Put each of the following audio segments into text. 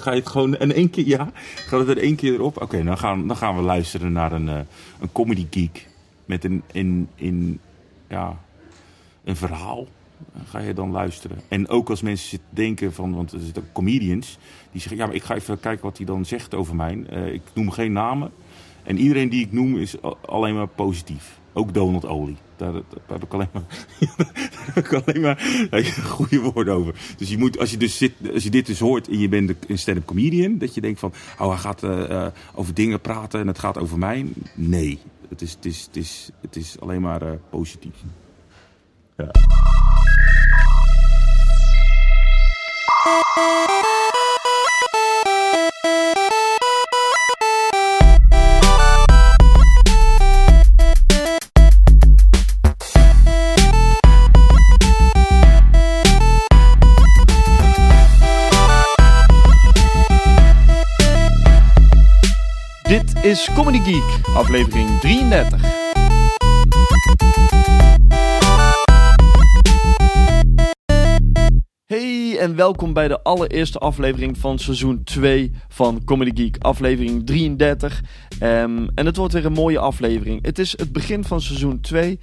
Ga je het gewoon in één keer, ja? Gaat het er één keer erop? Oké, dan, gaan, dan gaan we luisteren naar een, uh, een comedy geek. Met een, in, in, ja, een verhaal ga je dan luisteren. En ook als mensen denken van, want er zitten comedians, die zeggen, ja, maar ik ga even kijken wat hij dan zegt over mij. Uh, ik noem geen namen. En iedereen die ik noem is alleen maar positief. Ook Donald Olie. Daar, daar, heb ik alleen maar, daar heb ik alleen maar goede woorden over. Dus je moet, als je, dus zit, als je dit dus hoort en je bent een stand-up comedian, dat je denkt van, oh, hij gaat uh, over dingen praten en het gaat over mij. Nee, het is, het is, het is, het is alleen maar uh, positief. Ja. Is Comedy Geek, aflevering 33. Hey en welkom bij de allereerste aflevering van seizoen 2 van Comedy Geek, aflevering 33. Um, en het wordt weer een mooie aflevering. Het is het begin van seizoen 2.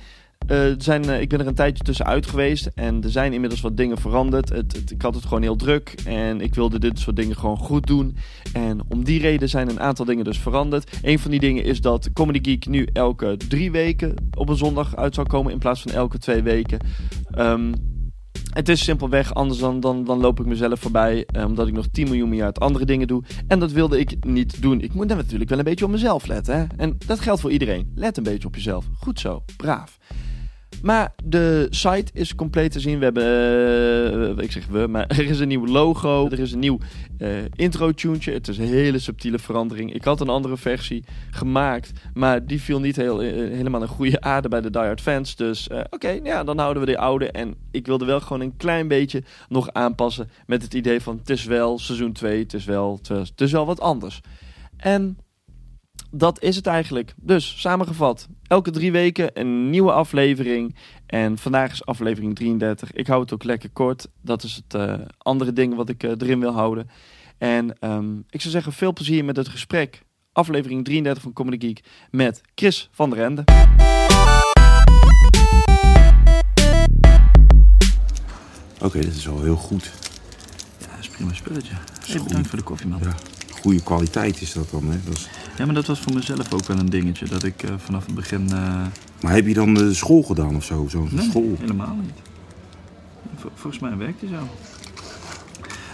Uh, zijn, uh, ik ben er een tijdje tussenuit geweest en er zijn inmiddels wat dingen veranderd. Het, ik had het gewoon heel druk en ik wilde dit soort dingen gewoon goed doen. En om die reden zijn een aantal dingen dus veranderd. Een van die dingen is dat Comedy Geek nu elke drie weken op een zondag uit zou komen in plaats van elke twee weken. Um, het is simpelweg anders dan, dan, dan loop ik mezelf voorbij. Eh, omdat ik nog 10 miljoen miljard andere dingen doe. En dat wilde ik niet doen. Ik moet natuurlijk wel een beetje op mezelf letten. Hè? En dat geldt voor iedereen. Let een beetje op jezelf. Goed zo. Braaf. Maar de site is compleet te zien. We hebben, uh, ik zeg we, maar er is een nieuw logo. Er is een nieuw uh, intro-tuntje. Het is een hele subtiele verandering. Ik had een andere versie gemaakt, maar die viel niet heel, uh, helemaal een goede aarde bij de Die Hard fans. Dus oké, okay, ja, dan houden we de oude. En ik wilde wel gewoon een klein beetje nog aanpassen met het idee van het is wel seizoen 2, het is wel, het is wel wat anders. En dat is het eigenlijk. Dus samengevat, elke drie weken een nieuwe aflevering. En vandaag is aflevering 33. Ik hou het ook lekker kort. Dat is het uh, andere ding wat ik uh, erin wil houden. En um, ik zou zeggen, veel plezier met het gesprek. Aflevering 33 van Comedy Geek met Chris van der Ende. Oké, okay, dit is wel heel goed. Ja, dat is prima spulletje. Hey, bedankt voor de koffie, man. Ja goede kwaliteit is dat dan. Hè? Dat is... Ja, maar dat was voor mezelf ook wel een dingetje. Dat ik uh, vanaf het begin. Uh... Maar heb je dan de school gedaan of zo? Zo'n nee, school? helemaal niet. Vol volgens mij werkt het zo.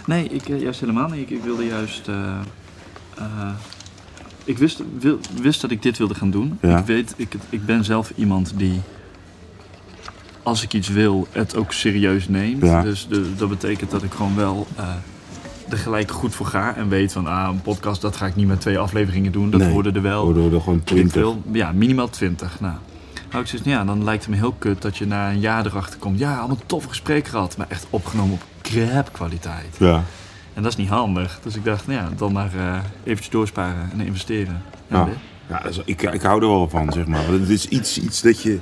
Nee, ik, uh, juist helemaal niet. Ik, ik wilde juist. ik wist, wil, wist dat ik dit wilde gaan doen. Ja. Ik, weet, ik, ik ben zelf iemand die. Als ik iets wil, het ook serieus neemt. Ja. Dus de, dat betekent dat ik gewoon wel gelijk goed voor ga en weet van ah, een podcast dat ga ik niet met twee afleveringen doen. Dat nee, worden er wel. Worden er gewoon 20. Veel, ja, minimaal 20. Nou, nou ik zeg, ja, dan lijkt het me heel kut dat je na een jaar erachter komt. Ja, allemaal toffe gesprekken gehad, maar echt opgenomen op crap kwaliteit. Ja. En dat is niet handig. Dus ik dacht, nou ja, dan maar uh, eventjes doorsparen en investeren. En ja. Ja, dus ik, ik hou er wel van, zeg maar. Het is iets, iets dat je.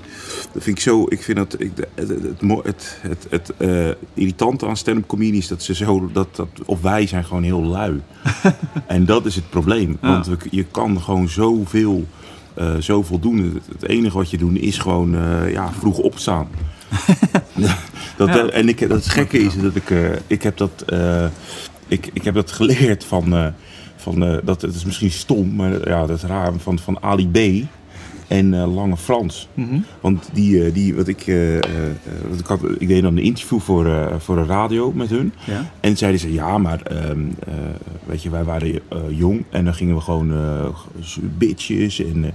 Dat vind ik zo. Ik vind dat. Ik, het het, het, het, het uh, irritante aan stand-up comedies. Dat ze zo. Dat, dat, of wij zijn gewoon heel lui. en dat is het probleem. Ja. Want we, je kan gewoon zoveel. Uh, zoveel doen. Het, enige wat je doet is gewoon. Uh, ja, vroeg opstaan. dat, Ja. En ik, dat het gekke is dat ik. Ik heb dat. ik, ik heb dat geleerd van. Van uh, dat het is misschien stom, maar ja, dat is raar. Van, van Ali B. En uh, Lange Frans. Mm -hmm. Want die, uh, die wat ik, wat ik, had, ik deed dan een interview voor, voor een radio met hun. Ja. En zeiden ze, ja, maar um, weet je, wij waren jong en dan gingen we gewoon bitches en, en,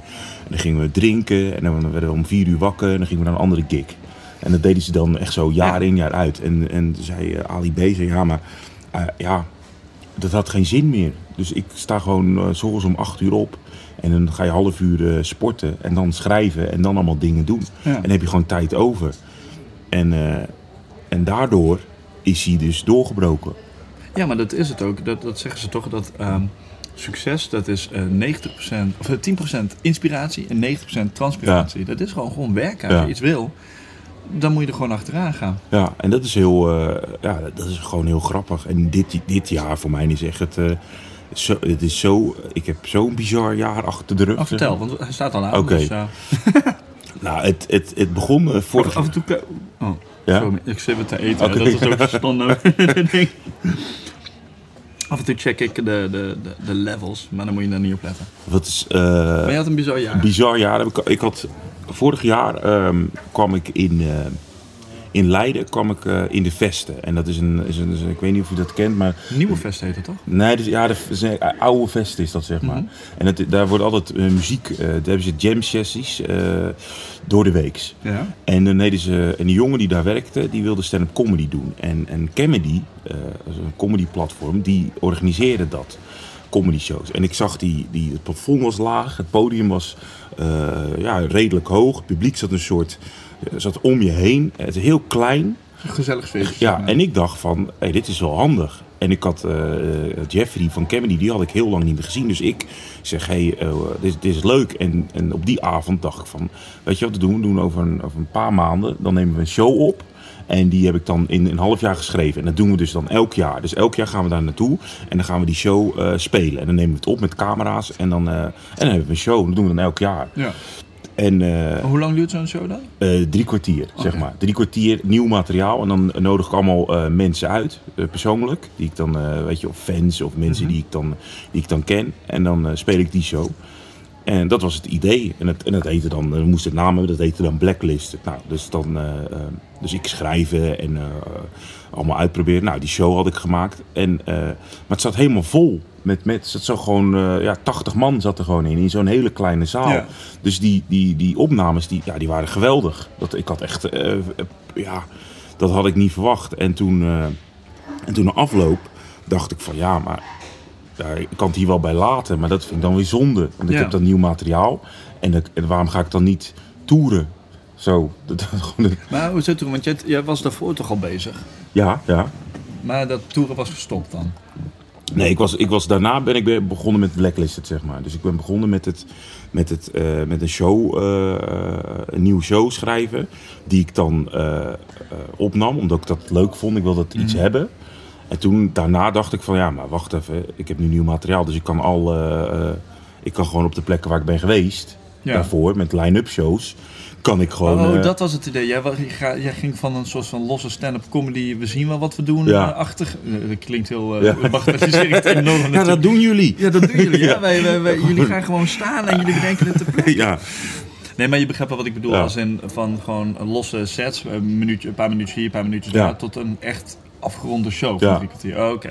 dan gingen we drinken. En dan werden we om vier uur wakker en dan gingen we naar een andere gig. En dat deden ze dan echt zo jaar in, jaar uit. En, en zei Ali B, zei, ja, maar ja, dat had geen zin meer. Dus ik sta gewoon uh, s'ochtends om acht uur op. En dan ga je half uur uh, sporten. En dan schrijven. En dan allemaal dingen doen. Ja. En dan heb je gewoon tijd over. En, uh, en daardoor is hij dus doorgebroken. Ja, maar dat is het ook. Dat, dat zeggen ze toch. Dat um, succes, dat is 90%, of 10% inspiratie en 90% transpiratie. Ja. Dat is gewoon, gewoon werken als ja. je iets wil. dan moet je er gewoon achteraan gaan. Ja, en dat is heel, eh, ja, dat is gewoon heel grappig. En dit, dit jaar voor mij is echt het, eh, zo, het is zo, ik heb zo'n bizar jaar achter de rug. Oh, vertel, want hij staat al aan. Oké. Dus, eh, Nou, het, het, het begon eh, vorig af en toe... Oh, Ja? sorry, ik zit wat te eten. Oké. Dat is ook standaard ding. Af en toe check ik de, de, de, de levels, maar dan moet je daar niet op letten. Wat is, eh, Maar je had een bizar jaar. Een bizar jaar. Ik, ik had, vorig jaar ehm, kwam ik in, in Leiden kwam ik, eh, in de Vesten. En dat is een, is een, is een- ik weet niet of je dat kent, maar... Nieuwe fest heet het toch? Nee, dus, ja, de, een oude Vesten is dat, zeg maar. En het, daar wordt altijd eh, muziek, eh daar hebben ze jam sessies eh, door de weeks. Ja. En dan deden ze, en die jongen die daar werkte, die wilde stand-up comedy doen. En, en Comedy, eh, een comedy platform, die organiseerde dat. Comedy shows. En ik zag die, die, het plafond was laag, het podium was eh, ja, redelijk hoog. Het publiek zat een soort, eh, zat om je heen. Het is heel klein. Gezellig feestje. Ja, en ik dacht van, hey, dit is wel handig. En ik had eh, Jeffrey van Comedy, die had ik heel lang niet meer gezien. Dus ik zeg, hey, eh, dit, dit is leuk. En, en op die avond dacht ik van, weet je wat we doen? We doen over een, over een paar maanden, dan nemen we een show op. En die heb ik dan in een half jaar geschreven. En dat doen we dus dan elk jaar. Dus elk jaar gaan we daar naartoe. En dan gaan we die show eh, spelen. En dan nemen we het op met camera's. En dan, en dan hebben we een show. Dat doen we dan elk jaar. Ja. En eh, Hoe lang duurt zo'n show dan? eh, drie kwartier, zeg maar. Drie kwartier nieuw materiaal. En dan nodig ik allemaal eh, mensen uit, persoonlijk. Die ik dan, weet je, of fans of mensen Mhm. die, ik dan, die ik dan ken. En dan speel ik die show. En dat was het idee. En, het, en dat heette dan, we moesten het naam hebben, dat heette dan Blacklist. Nou, dus, dan, eh, eh, dus ik schrijven en eh, allemaal uitproberen. Nou, die show had ik gemaakt. En, maar het zat helemaal vol. Met, met, het zat zo gewoon, ja, 80 man zat er gewoon in, in zo'n hele kleine zaal. Ja. Dus die, die, die opnames, die, ja, die waren geweldig. Dat, ik had echt, ja, dat had ik niet verwacht. En toen, en toen na afloop dacht ik van, ja, maar ja, ik kan het hier wel bij laten. Maar dat vind ik dan weer zonde. Want ik Ja. heb dan nieuw materiaal. En, dat, en waarom ga ik dan niet toeren? Zo, dat, dat- Maar hoe zit het? Want jij, jij was daarvoor toch al bezig? ja, ja. Maar dat toeren was gestopt dan? Nee, ik was, ik was, daarna ben ik be- begonnen met Blacklisted, zeg maar. Dus ik ben begonnen met, het, met, het, eh, met een show, eh, een nieuwe show schrijven. Die ik dan eh, opnam, omdat ik dat leuk vond. Ik wilde dat iets hebben. En toen, daarna dacht ik van, ja, maar wacht even. Ik heb nu nieuw materiaal, dus ik kan al... eh, eh, ik kan gewoon op de plekken waar ik ben geweest, Ja. daarvoor, met line-up shows... kan ik gewoon... oh, eh, dat was het idee. Jij, jij ging van een soort van losse stand-up comedy. We zien wel wat we doen. Ja. Eh, dat klinkt heel. Ja. enorm ja, dat doen jullie. Ja, dat doen jullie. Ja. Ja. Wij, wij, wij- jullie gaan gewoon staan en jullie bedenken het te plekken. ja, Nee, maar je begrijpt wel wat ik bedoel. Ja. Als in van gewoon losse sets. Een, minuutje, een paar minuutjes hier, een paar minuutjes Ja. daar. Tot een echt afgeronde show van Ja. drie kwartier. Oh, Oké.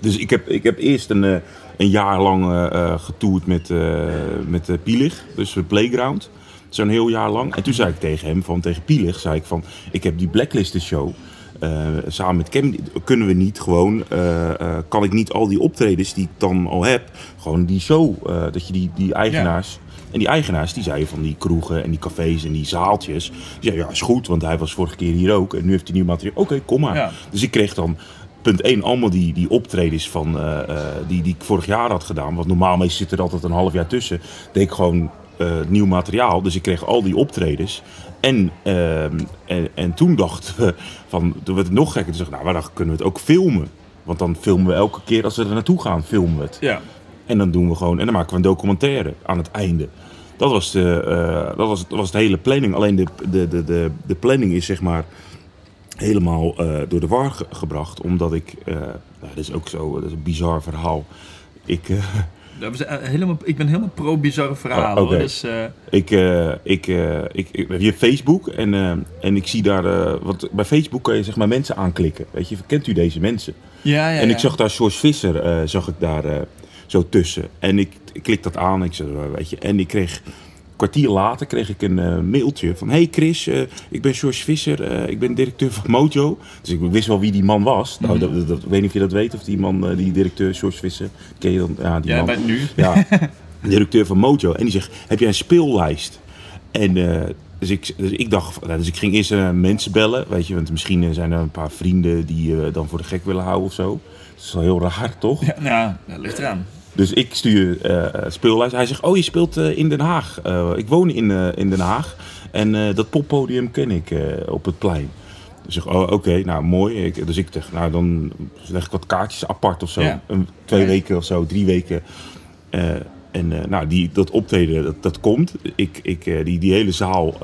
Dus ik heb, ik heb eerst een, eh, een jaar lang eh, getoerd met, met Pielig, dus Playground. Zo'n heel jaar lang. En toen zei ik tegen hem, van, tegen Pielig, zei ik van... Ik heb die Blacklist show, samen met Kevin, kunnen we niet gewoon... kan ik niet al die optredens die ik dan al heb, gewoon die show, dat je die, die eigenaars... En die eigenaars, die zeiden van die kroegen en die cafés en die zaaltjes. Die zeiden, ja, is goed, want hij was vorige keer hier ook. En nu heeft hij nieuw materiaal. Oké, kom maar. Ja. Dus ik kreeg dan, punt 1, allemaal die, die optredens van, eh, eh, die, die ik vorig jaar had gedaan. Want normaal meestal zit er altijd een half jaar tussen. Deed ik gewoon eh, nieuw materiaal. Dus ik kreeg al die optredens. En, ehm, en, en toen dachten we, van, toen werd het nog gekker. Toen dacht ik, nou, maar dan kunnen we het ook filmen. Want dan filmen we elke keer als we er naartoe gaan, filmen we het. Ja. En dan doen we gewoon, en dan maken we een documentaire aan het einde. Dat was de, eh, dat was, dat was de hele planning. Alleen de, de, de, de, de planning is zeg maar helemaal eh, door de war ge- gebracht. Omdat ik, nou, dat is ook zo, dat is een bizar verhaal. Ik, Dat was, helemaal, ik ben helemaal pro-bizarre verhalen. Oh, oké. hoor. Dus, ik, ik, ik, ik, je Facebook en, en ik zie daar, want bij Facebook kan je zeg maar mensen aanklikken. Weet je, kent u deze mensen? ja, ja, en ik ja. zag daar George Visser, zag ik daar zo tussen. En ik, ik klik dat aan, ik zeg, eh, weet je, en ik kreeg, kwartier later kreeg ik een eh, mailtje van... Hey Chris, eh, ik ben George Visser, eh, ik ben directeur van Mojo. Dus ik wist wel wie die man was. Nou, Mhm. dat, dat, dat- ik weet niet of je dat weet, of die man, die directeur George Visser, ken je dan? Ja, die man. nu. Ja, directeur van Mojo. En die zegt, heb jij een speellijst? En dus, ik, dus ik dacht, dus ik ging eerst mensen bellen, weet je, want misschien zijn er een paar vrienden die je dan voor de gek willen houden of zo. Dat is wel heel raar, toch? Ja, nou, dat ligt eraan. Dus ik stuur eh speellijst. Hij zegt, oh, je speelt eh, in Den Haag. Eh, ik woon in, in Den Haag. En dat poppodium ken ik op het plein. Dus ik zeg, oh, oké, nou mooi. Ik, dus ik zeg, nou dan leg ik wat kaartjes apart of zo. Ja. Een, twee Ja. weken of zo, drie weken. En nou, die, dat optreden, dat, dat komt. Ik, ik, die, die hele zaal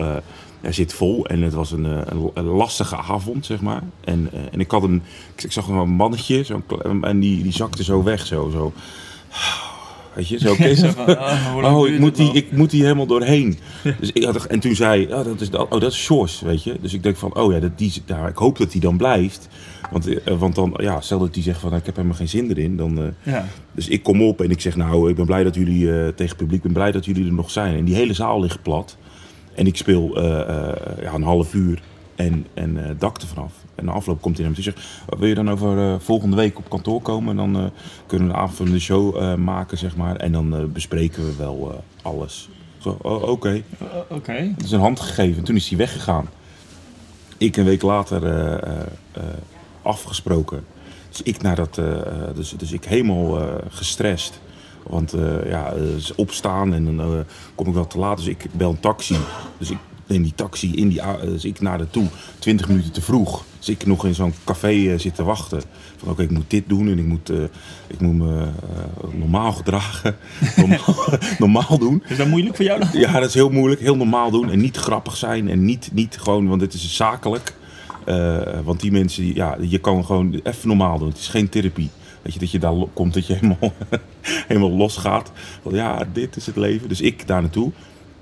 zit vol. En het was een, een, een lastige avond, zeg maar. En, en ik had een, ik, ik zag een mannetje, kle- en die, die zakte zo weg, zo. zo. Weet je, zo van, oh, ik moet, die, ik moet die helemaal doorheen. Dus ik had, en toen zei oh, dat is, oh, dat is Sjors, weet je. Dus ik denk van, oh ja, dat, die, ik hoop dat die dan blijft. Want, eh, want dan, ja, stel dat die zegt van, ik heb helemaal geen zin erin. Dan, eh, Ja. dus ik kom op en ik zeg, nou, ik ben blij dat jullie, eh, tegen het publiek, ik ben blij dat jullie er nog zijn. En die hele zaal ligt plat. En ik speel ja, een half uur en, en dak ervan af. En na afloop komt hij naar me toe en zegt, "Oh, wil je dan over eh, volgende week op kantoor komen? Dan eh, kunnen we een avond show eh, maken, zeg maar. En dan bespreken we wel alles. Zo, oh, oké. Oké. Het is een hand gegeven. Toen is hij weggegaan. Ik een week later afgesproken. Dus ik naar dat, dus, dus ik helemaal gestrest. Want ja, ze opstaan en dan kom ik wel te laat. Dus ik bel een taxi. Dus ik neem die taxi in die, a- dus ik naar de toe. 20 minuten te vroeg. Dus ik nog in zo'n café eh, zitten wachten. Van oké, ik moet dit doen en ik moet, eh, ik moet me eh, normaal gedragen. normaal, normaal doen. Is dat moeilijk voor jou dan? Ja, dat is heel moeilijk. Heel normaal doen en niet grappig zijn en niet, niet gewoon, want het is zakelijk. Eh, want die mensen, die- ja, je kan gewoon even normaal doen. Het is geen therapie. Weet je, dat je daar komt, dat je helemaal, helemaal losgaat. Van ja, dit is het leven. Dus ik daar naartoe.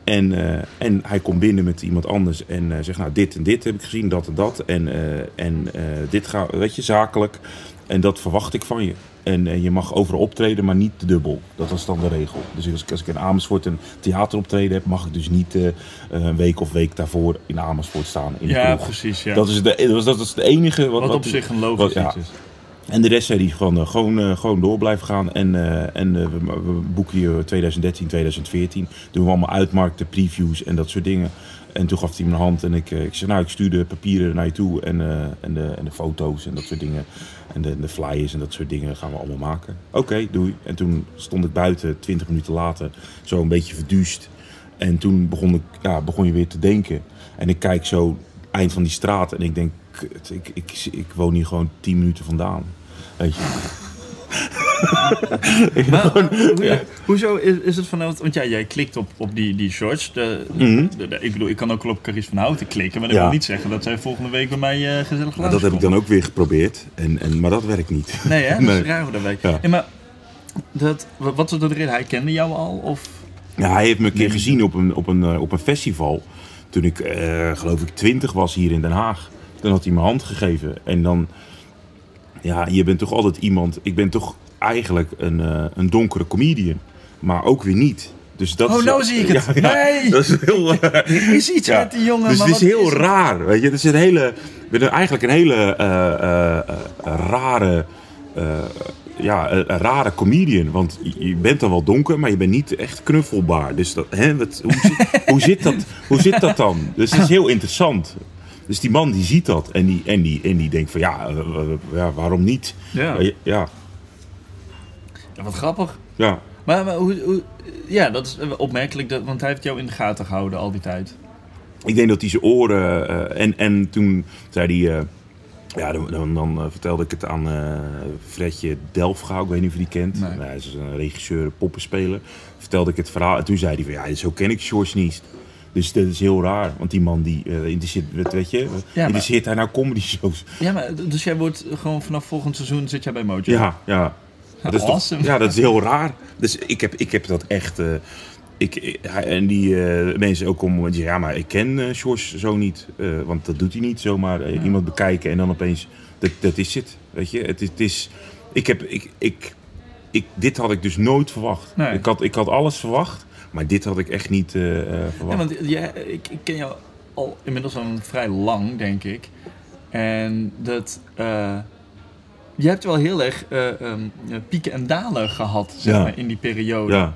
En, eh, en hij komt binnen met iemand anders en eh, zegt, nou, dit en dit heb ik gezien, dat en dat. En, eh, en dit gaat, weet je, zakelijk. En dat verwacht ik van je. En, je mag overal optreden, maar niet te dubbel. Dat was dan de regel. Dus als ik, als ik in Amersfoort een theateroptreden heb, mag ik dus niet een week of week daarvoor in Amersfoort staan. In de Ja, precies. Ja. Dat is, de, dat, is, dat is het enige wat, wat, op zich een logisch wat- ja. iets is. En de rest zei hij gewoon, eh, gewoon, eh, gewoon door blijven gaan. En, eh, en we, boeken hier 2013, 2014. Doen we allemaal uitmarkten, previews en dat soort dingen. En toen gaf hij me een hand en ik, ik zei, nou, ik stuur de papieren naar je toe. En, en, de, en de foto's en dat soort dingen. En de, de flyers en dat soort dingen gaan we allemaal maken. Oké, doei. En toen stond ik buiten, 20 minuten later, zo een beetje verduust. En toen begon, ik, ja, begon je weer te denken. En ik kijk zo eind van die straat en ik denk, ik, ik, ik woon hier gewoon 10 minuten vandaan. Weet je. Maar, hoe- hoezo is, is het vanuit... Want ja, jij klikt op, op die, die shorts. De, Mhm. de- de- ik bedoel, ik kan ook wel op Caries van Houten klikken. Maar dat Ja. wil niet zeggen dat zij volgende week bij mij eh gezellig Nou, dat heb ik dan ook weer geprobeerd. En, en, maar dat werkt niet. Nee, hè? Dat is raar hoe dat werkt. Ja. Ja, maar dat, wat is de reden? Hij kende jou al? Of... Ja, hij heeft me een keer Nee, gezien op een, op, een, eh, op een festival. Toen ik, eh, geloof ik, twintig was hier in Den Haag. Toen had hij me hand gegeven. En dan, ja, je bent toch altijd iemand. Ik ben toch eigenlijk een, eh, een donkere comedian. Maar ook weer niet. Dus dat Oh, is, nou zie ik het. Ja, Nee. Dat is heel. Er is iets Ja. met die jongen. Dus maar het is heel raar, weet je. Het is een hele, eigenlijk een hele eh, eh, rare, ja, een, een rare comedian. Want je- je bent dan wel donker, maar je bent niet echt knuffelbaar. Dus dat, hè, wat, hoe, zit- hoe, zit dat, hoe zit dat dan? Dus het is heel interessant. Dus die man die ziet dat en die, en die, en die denkt van ja, eh, eh, ja waarom niet? Ja. Ja, ja, Ja, wat grappig. ja. Maar, maar hoe, hoe- ja, dat is opmerkelijk, dat, want hij heeft jou in de gaten gehouden al die tijd. Ik denk dat hij zijn oren. eh, en, en toen zei hij. eh, ja, dan, dan, dan, eh, vertelde ik het aan eh Fredje Delfgauw. Ik weet niet of je die kent. Nee. Nou, hij is een regisseur, poppenspeler. Vertelde ik het verhaal. En toen zei hij van ja, zo ken ik George niet. Dus dat is heel raar. Want die man die eh, interesseert, weet je, maar- interesseert hij nou comedy shows? Ja, maar dus jij wordt gewoon vanaf volgend seizoen zit jij bij Mojo? Ja, ja. Dat is toch- ja, dat is heel raar. Dus ik heb, ik heb dat echt. eh, ik, en die eh, mensen ook om. die Ja, maar ik ken eh George zo niet. eh, want dat doet hij niet zomaar. eh, Iemand bekijken en dan opeens. Dat, dat is het. Weet je, het, het is. Ik heb. Ik, ik, ik, dit had ik dus nooit verwacht. Nee. Ik, had, ik had alles verwacht. Maar dit had ik echt niet eh, eh, Ja, verwacht. want jij, ik, ik ken jou al inmiddels al vrij lang, denk ik. En dat... eh je hebt wel heel erg eh, ehm, pieken en dalen gehad, zeg Ja. maar, in die periode. ja.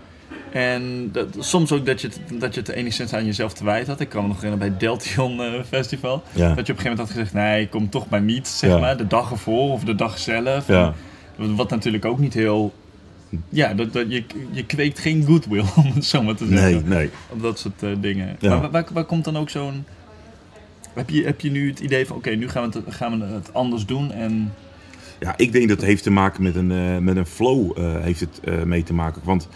En dat, soms ook dat je, het, dat je het enigszins aan jezelf te wijten had. Ik kan me nog herinneren bij het Deltion Festival. Ja. Dat je op een gegeven moment had gezegd, nee, ik kom toch maar niet, zeg Ja. maar. De dag ervoor of de dag zelf. Ja. En wat natuurlijk ook niet heel ja, dat, dat, je, je kweekt geen goodwill, om het zo maar te zeggen. Nee, nee. Op dat soort eh, dingen. Ja. Maar waar, waar, komt dan ook zo'n... Heb je, heb je nu het idee van, oké, nu gaan we, het, gaan we het anders doen en... Ja, ik denk dat het heeft te maken met een, eh, met een flow eh, heeft het mee te maken. Want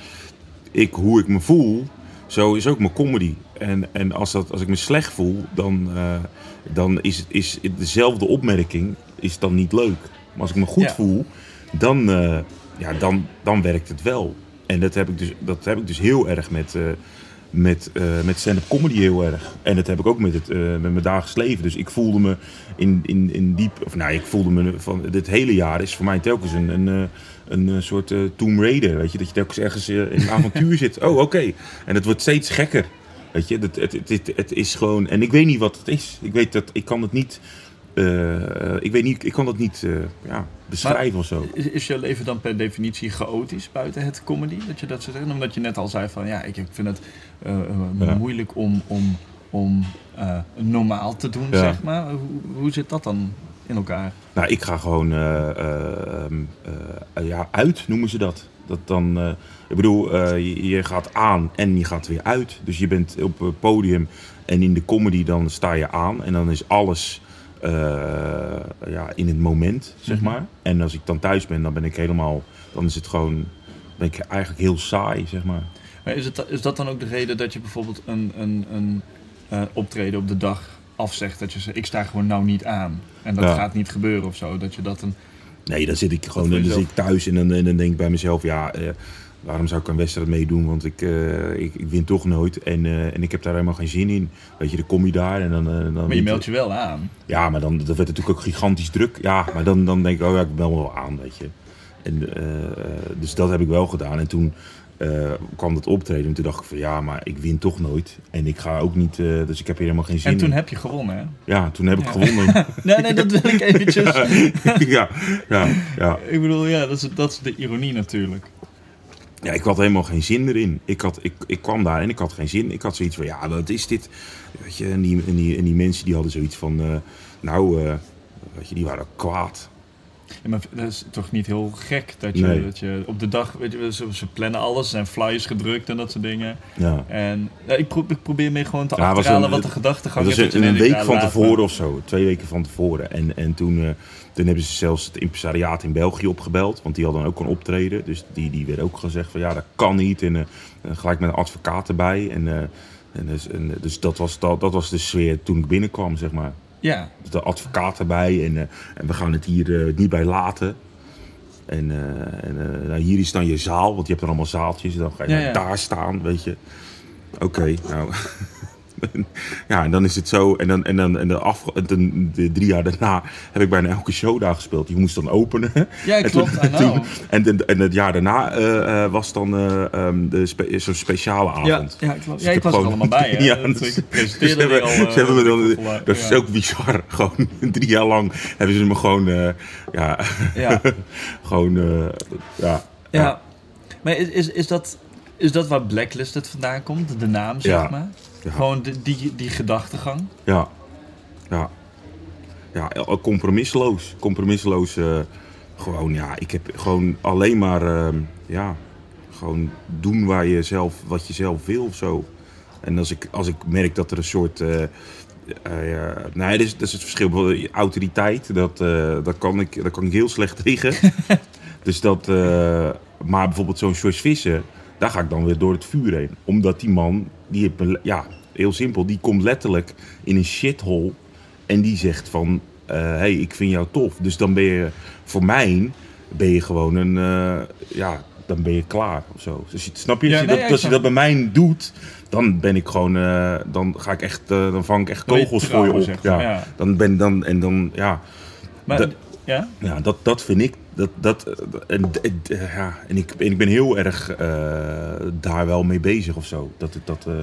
ik, hoe ik me voel, zo is ook mijn comedy. En, en als, dat, als ik me slecht voel, dan, dan is, is dezelfde opmerking is dan niet leuk. Maar als ik me goed Ja. voel, dan, ja, dan, dan werkt het wel. En dat heb ik dus, dat heb ik dus heel erg met, eh, met, eh, met stand-up comedy heel erg. En dat heb ik ook met, het, eh, met mijn dagelijks leven. Dus ik voelde me in, in, in diep... Of nou, ik voelde me van... Dit hele jaar is voor mij telkens een, een, een, soort Tomb Raider. Weet je, dat je telkens ergens in een avontuur zit. Oh, oké. En het wordt steeds gekker. Weet je, het, het, het, het is gewoon... En ik weet niet wat het is. Ik weet dat... Ik kan het niet... eh, ik weet niet... Ik kan dat niet eh, ja, beschrijven of zo. Is, is je leven dan per definitie chaotisch buiten het comedy? Dat je dat zou zeggen? Omdat je net al zei van, ja, ik, vind het eh, eh, Ja. moeilijk om, om, om eh, normaal te doen, Ja. zeg maar. Hoe, hoe zit dat dan in elkaar? Nou, ik ga gewoon eh, eh, ehm, eh, ja, uit, noemen ze dat. dat dan, eh, ik bedoel, eh, je, je gaat aan en je gaat weer uit. Dus je bent op het podium en in de comedy dan sta je aan. En dan is alles eh, ja, in het moment, zeg Mhm. maar. En als ik dan thuis ben, dan ben ik helemaal... Dan is het gewoon... Ben ik eigenlijk heel saai, zeg maar. Maar is, het, is dat dan ook de reden dat je bijvoorbeeld een, een, een eh, optreden op de dag afzegt? Dat je zegt, ik sta gewoon nou niet aan. En dat Ja. gaat niet gebeuren of zo. Dat je dat een... Nee, dan zit ik gewoon dan zit ik thuis en dan, en dan denk ik bij mezelf, ja, eh, waarom zou ik een wedstrijd meedoen? Want ik, eh, ik, ik win toch nooit en, eh, en ik heb daar helemaal geen zin in. Weet je, dan kom je daar en dan... eh, dan Maar je meldt je wel aan. Ja, maar dan dat werd natuurlijk ook gigantisch druk. Ja, maar dan, dan denk ik, oh ja, ik bel me wel aan, weet je. En, dus dat heb ik wel gedaan. En toen kwam dat optreden en toen dacht ik van, ja, maar ik win toch nooit. En ik ga ook niet, dus ik heb hier helemaal geen zin En toen in. heb je gewonnen, hè? Ja, toen heb ik gewonnen. Nee, nee, dat wil ik eventjes... ja, ja, ja. Ik bedoel, ja, dat is, dat is de ironie natuurlijk. Ja, ik had helemaal geen zin erin. Ik, had, ik, ik kwam daar en ik had geen zin. Ik had zoiets van, ja, wat is dit? Weet je, en, die, en, die, en die mensen die hadden zoiets van, eh, nou, eh, weet je, die waren kwaad. Ja, maar dat is toch niet heel gek dat je, Nee. dat je op de dag, weet je, ze, ze plannen alles, zijn flyers gedrukt en dat soort dingen. Ja. En ja, ik, pro- ik probeer meer gewoon te Ja, achterhalen een- wat de gedachtegang is. je een, een week van tevoren of zo. Twee weken van tevoren. En, en toen, eh, toen hebben ze zelfs het impresariaat in België opgebeld. Want die hadden ook een optreden. Dus die, die werd ook gezegd van ja, dat kan niet. En eh, gelijk met een advocaat erbij. En, eh, en dus, en, dus dat, was, dat, dat was de sfeer toen ik binnenkwam, zeg maar. Ja, Dus de advocaat erbij. En, eh, en we gaan het hier eh, niet bij laten. En, eh, en nou, hier is dan je zaal, want je hebt er allemaal zaaltjes. Dan ga je Ja, daar staan, weet je. Oké, nou. ja, en dan is het zo. En dan, en dan en de, af, en de, de drie jaar daarna heb ik bijna elke show daar gespeeld. Je moest dan openen. ja En klopt, toen- en, de- en het jaar daarna eh, eh, was dan ehm, de spe- zo'n speciale Ja, avond. ja, klopt. Dus ja, ik was er gewoon- allemaal bij. Hè. Ja, dus- ze hebben, die al, ze hebben me dan, vol- dat is ja. ook bizar. Gewoon drie jaar lang hebben ze me gewoon, eh, ja, Ja, gewoon, ja, ja. Maar is, is, is, dat, is dat waar Blacklisted vandaan komt? De naam, zeg Ja. maar? Ja. Gewoon die, die, die gedachtegang? ja, ja, ja, eh, compromisloos, compromisloos. eh, gewoon, ja, ik heb gewoon alleen maar, ehm, ja, gewoon doen waar je zelf, wat je zelf wil of zo. En als ik, als ik merk dat er een soort. eh eh, ja, nee, dat is, dat is het verschil. Autoriteit, dat, eh, dat, kan ik, dat kan ik heel slecht tegen. dus dat. eh, maar bijvoorbeeld zo'n George Visser, daar ga ik dan weer door het vuur heen. Omdat die man, die heeft ja, heel simpel, die komt letterlijk in een shithole. En die zegt van, hé, hey, ik vind jou tof. Dus dan ben je, voor mij, ben je gewoon een, eh, ja, dan ben je klaar of zo. Dus snap je? Ja, als je, nee, dat, als je dat bij mij doet, dan ben ik gewoon, eh, dan ga ik echt, eh, dan vang ik echt kogels voor je op. zeg ja. ja. Dan ben dan, en dan, ja, Maar, ja? ja dat, dat vind ik, dat, dat, en, ja, en, ik, en ik ben heel erg eh, daar wel mee bezig of zo. Dat, dat, eh,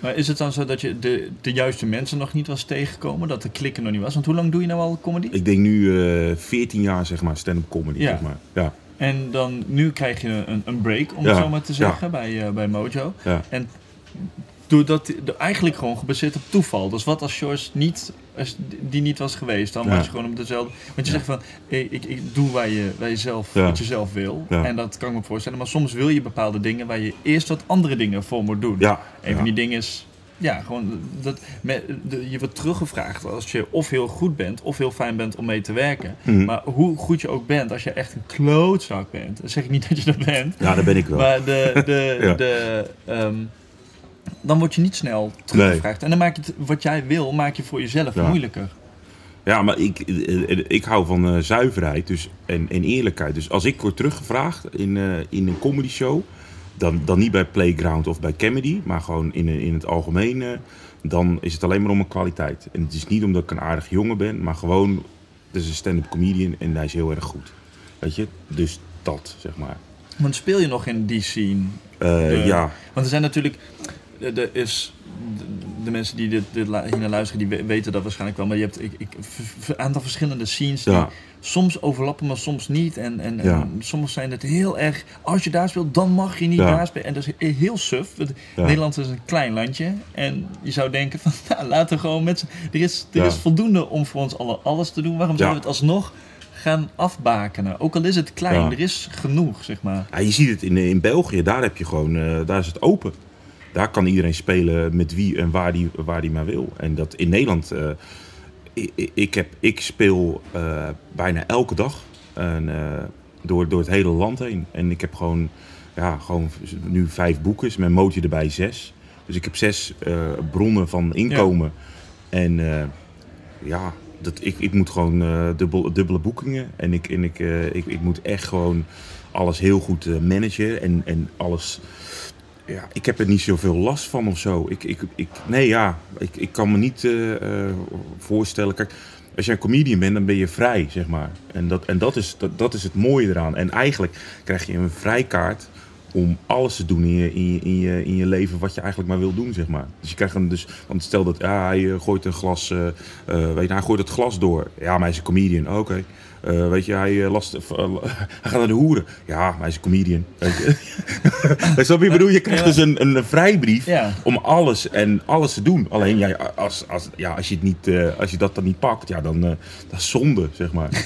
Maar is het dan zo dat je de, de juiste mensen nog niet was tegengekomen? Dat de klikken nog niet was? Want hoe lang doe je nou al comedy? ik denk nu eh 14 jaar, zeg maar, stand-up comedy, Ja. zeg maar. Ja, En dan, nu krijg je een, een break, om Ja, het zo maar te zeggen, bij, bij Mojo. ja. En doordat eigenlijk gewoon gebaseerd op toeval. Dus wat als George niet, als die niet was geweest, dan Ja. was je gewoon op dezelfde. Want je Ja. zegt van, ik, ik, ik doe waar je, waar je zelf, Ja. wat je zelf wil. En dat kan ik me voorstellen. Maar soms wil je bepaalde dingen waar je eerst wat andere dingen voor moet doen. Ja, Een van die dingen is, ja, gewoon dat me- de- je wordt teruggevraagd als je of heel goed bent of heel fijn bent om mee te werken. Mhm. Maar hoe goed je ook bent, als je echt een klootzak bent, dan zeg ik niet dat je dat bent. ja, daar ben ik wel. Maar de, de, Ja. de, ehm, dan word je niet snel teruggevraagd. En dan maak je het, wat jij wil, maak je voor jezelf Ja. moeilijker. Ja, maar ik, ik hou van eh, zuiverheid dus, en, en eerlijkheid. Dus als ik word teruggevraagd in, eh, in een comedy show, dan, dan niet bij Playground of bij Comedy, maar gewoon in, in het algemeen, eh, dan is het alleen maar om een kwaliteit. En het is niet omdat ik een aardig jongen ben, maar gewoon, het is een stand-up comedian en hij is heel erg goed. Weet je, dus dat, zeg maar. Want speel je nog in die scene? De- ja, Want er zijn natuurlijk, er is, de, mensen die dit, dit la- hier naar luisteren, die we- weten dat waarschijnlijk wel. Maar je hebt ik, ik, een aantal verschillende scenes die ja, soms overlappen, maar soms niet. En, en, Ja. en soms zijn het heel erg, als je daar speelt, dan mag je niet Ja. daar spelen. En dat is heel suf. Nederland is een klein landje. En je zou denken van, nou, laten we gewoon met. Er is, er is voldoende om voor ons allen alles te doen. Waarom zouden we het alsnog gaan afbakenen? Ook al is het klein, Ja. er is genoeg, zeg maar. Ja, je ziet het in, in België, daar heb je gewoon, eh, daar is het open. Daar kan iedereen spelen met wie en waar die, waar die maar wil. En dat in Nederland, eh, ik, ik, heb, ik speel eh, bijna elke dag en, eh, door, door het hele land heen. En ik heb gewoon, ja, gewoon nu vijf boeken, mijn mootje erbij zes. Dus ik heb zes bronnen van inkomen. En ja, dat, ik, ik moet gewoon dubbel, dubbele boekingen. En, ik, en ik, ik, ik moet echt gewoon alles heel goed managen. En, en alles. Ja, ik heb er niet zoveel last van of zo. Ik, ik, ik, nee, ja, ik, ik kan me niet eh, eh, voorstellen. Kijk, als jij een comedian bent, dan ben je vrij, zeg maar. En dat, en dat, is, dat, dat is het mooie eraan. En eigenlijk krijg je een vrijkaart om alles te doen in je, in, je, in, je, in je leven wat je eigenlijk maar wil doen, zeg maar. Dus je krijgt een, dus, want stel dat ja, hij eh, gooit een glas, eh, eh, weet je, hij gooit het glas door. Ja, maar hij is een comedian. Oh, Oké. Weet je, hij, last, hij gaat naar de hoeren. Ja, maar hij is een comedian. Weet je. Snap je? Ik bedoel, je krijgt dus een, een vrijbrief Ja. om alles en alles te doen. Alleen ja, als, als, ja, als, je, het niet, als je dat dan niet pakt, ja, dan dat is zonde, zeg maar.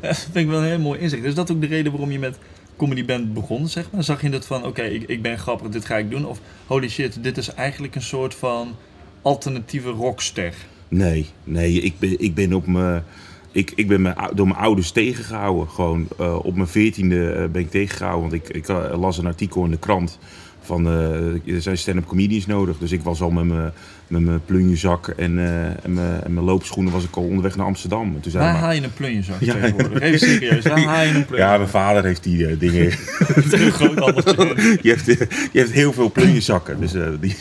Dat vind ik wel een heel mooi inzicht. Is dat ook de reden waarom je met comedy band begon, zeg maar? Zag je dat van, oké, ik, ik ben grappig, dit ga ik doen? Of, holy shit, dit is eigenlijk een soort van alternatieve rockster. Nee, nee, ik ben, ik ben op mijn. Ik, ik ben door mijn ouders tegengehouden. Gewoon eh, op mijn veertiende eh, ben ik tegengehouden. Want ik, ik eh, las een artikel in de krant van eh, er zijn stand-up comedians nodig. Dus ik was al met mijn, met mijn plunjezak en, eh, en, mijn, en mijn loopschoenen was ik al onderweg naar Amsterdam. En toen zei Waar haal je een plunjezak Ja. tegenwoordig? Even serieus, waar haal je een plunjezak? ja, mijn vader heeft die eh, dingen. Een groot handeltje. je, eh, je hebt heel veel plunjezakken. Dus, die,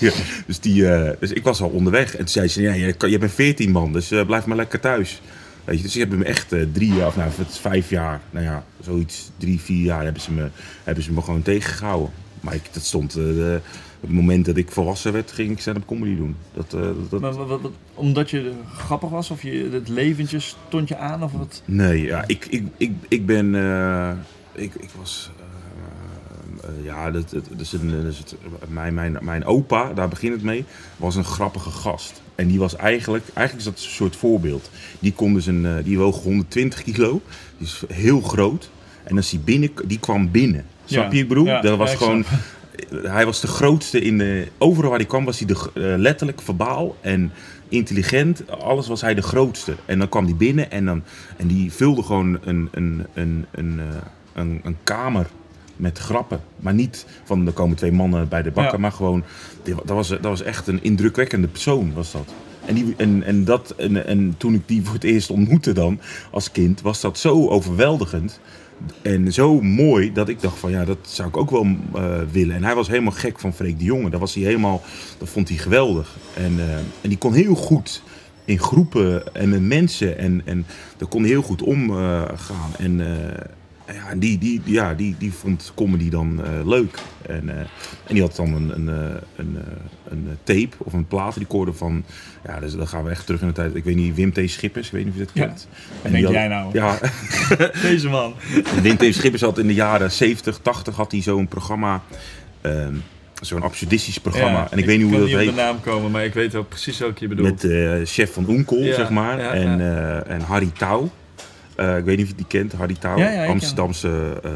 dus, die, dus ik was al onderweg. En toen zei ze, ja, je, bent 14 man, dus blijf maar lekker thuis. Weet je, dus ik heb me echt drie jaar, of nou, het is vijf jaar, nou ja, zoiets, drie, vier jaar hebben ze me, hebben ze me gewoon tegengehouden. Maar ik, dat stond, eh, het moment dat ik volwassen werd, ging ik stand-up comedy doen. Dat, eh, dat, Maar wat, wat- wat- omdat je grappig was? Of je, het leventje stond je aan? Of wat? Nee, ja, ik, ik, ik, ik ben. eh, ik, ik was. ja, dat, dat, dat is een, dat is het, mijn, mijn, mijn opa, daar begint het mee, was een grappige gast. En die was eigenlijk, eigenlijk is dat een soort voorbeeld. Die kon dus een, die woog 120 kilo, die is heel groot. En als hij binnen, die kwam binnen. Snap Ja, je, ik bedoel? ja, dat was gewoon, hij was de grootste in de. Overal waar hij kwam was hij de, eh, letterlijk verbaal en intelligent. Alles was hij de grootste. En dan kwam hij binnen en, dan, en die vulde gewoon een, een, een, een, eh, een, een kamer met grappen. Maar niet van er komen twee mannen bij de bakker, Ja. maar gewoon. Dat was, dat was echt een indrukwekkende persoon, was dat. En, die, en, en, dat, en, en toen ik die voor het eerst ontmoette dan, als kind, was dat zo overweldigend. En zo mooi dat ik dacht van ja, dat zou ik ook wel eh, willen. En hij was helemaal gek van Freek de Jonge. Dat was hij helemaal, dat vond hij geweldig. En, eh, en die kon heel goed in groepen en met mensen. En, en daar kon hij heel goed omgaan. en eh, ja, die, die, ja, die, die vond comedy dan eh, leuk. En, eh, en die had dan een, een, eh, een, eh, een tape of een plaatrecorder van... Ja, dus dan gaan we echt terug in de tijd. Ik weet niet, Wim T. Schippers, ik weet niet of je dat kent. Wat En denk had- jij nou? Ja, Deze man. en Wim T. Schippers had in de jaren 70, 80 had hij zo'n programma. ehm, zo'n absurdistisch programma. Ja, en ik, weet niet hoe kan dat niet heet. op de naam komen, maar ik weet wel precies welke je bedoelt. Met chef van Oenkel, Ja, zeg maar. ja, en, ja. eh, en Harry Touw. Eh, ik weet niet of je die kent, Harry Touw. Ja, Amsterdamse eh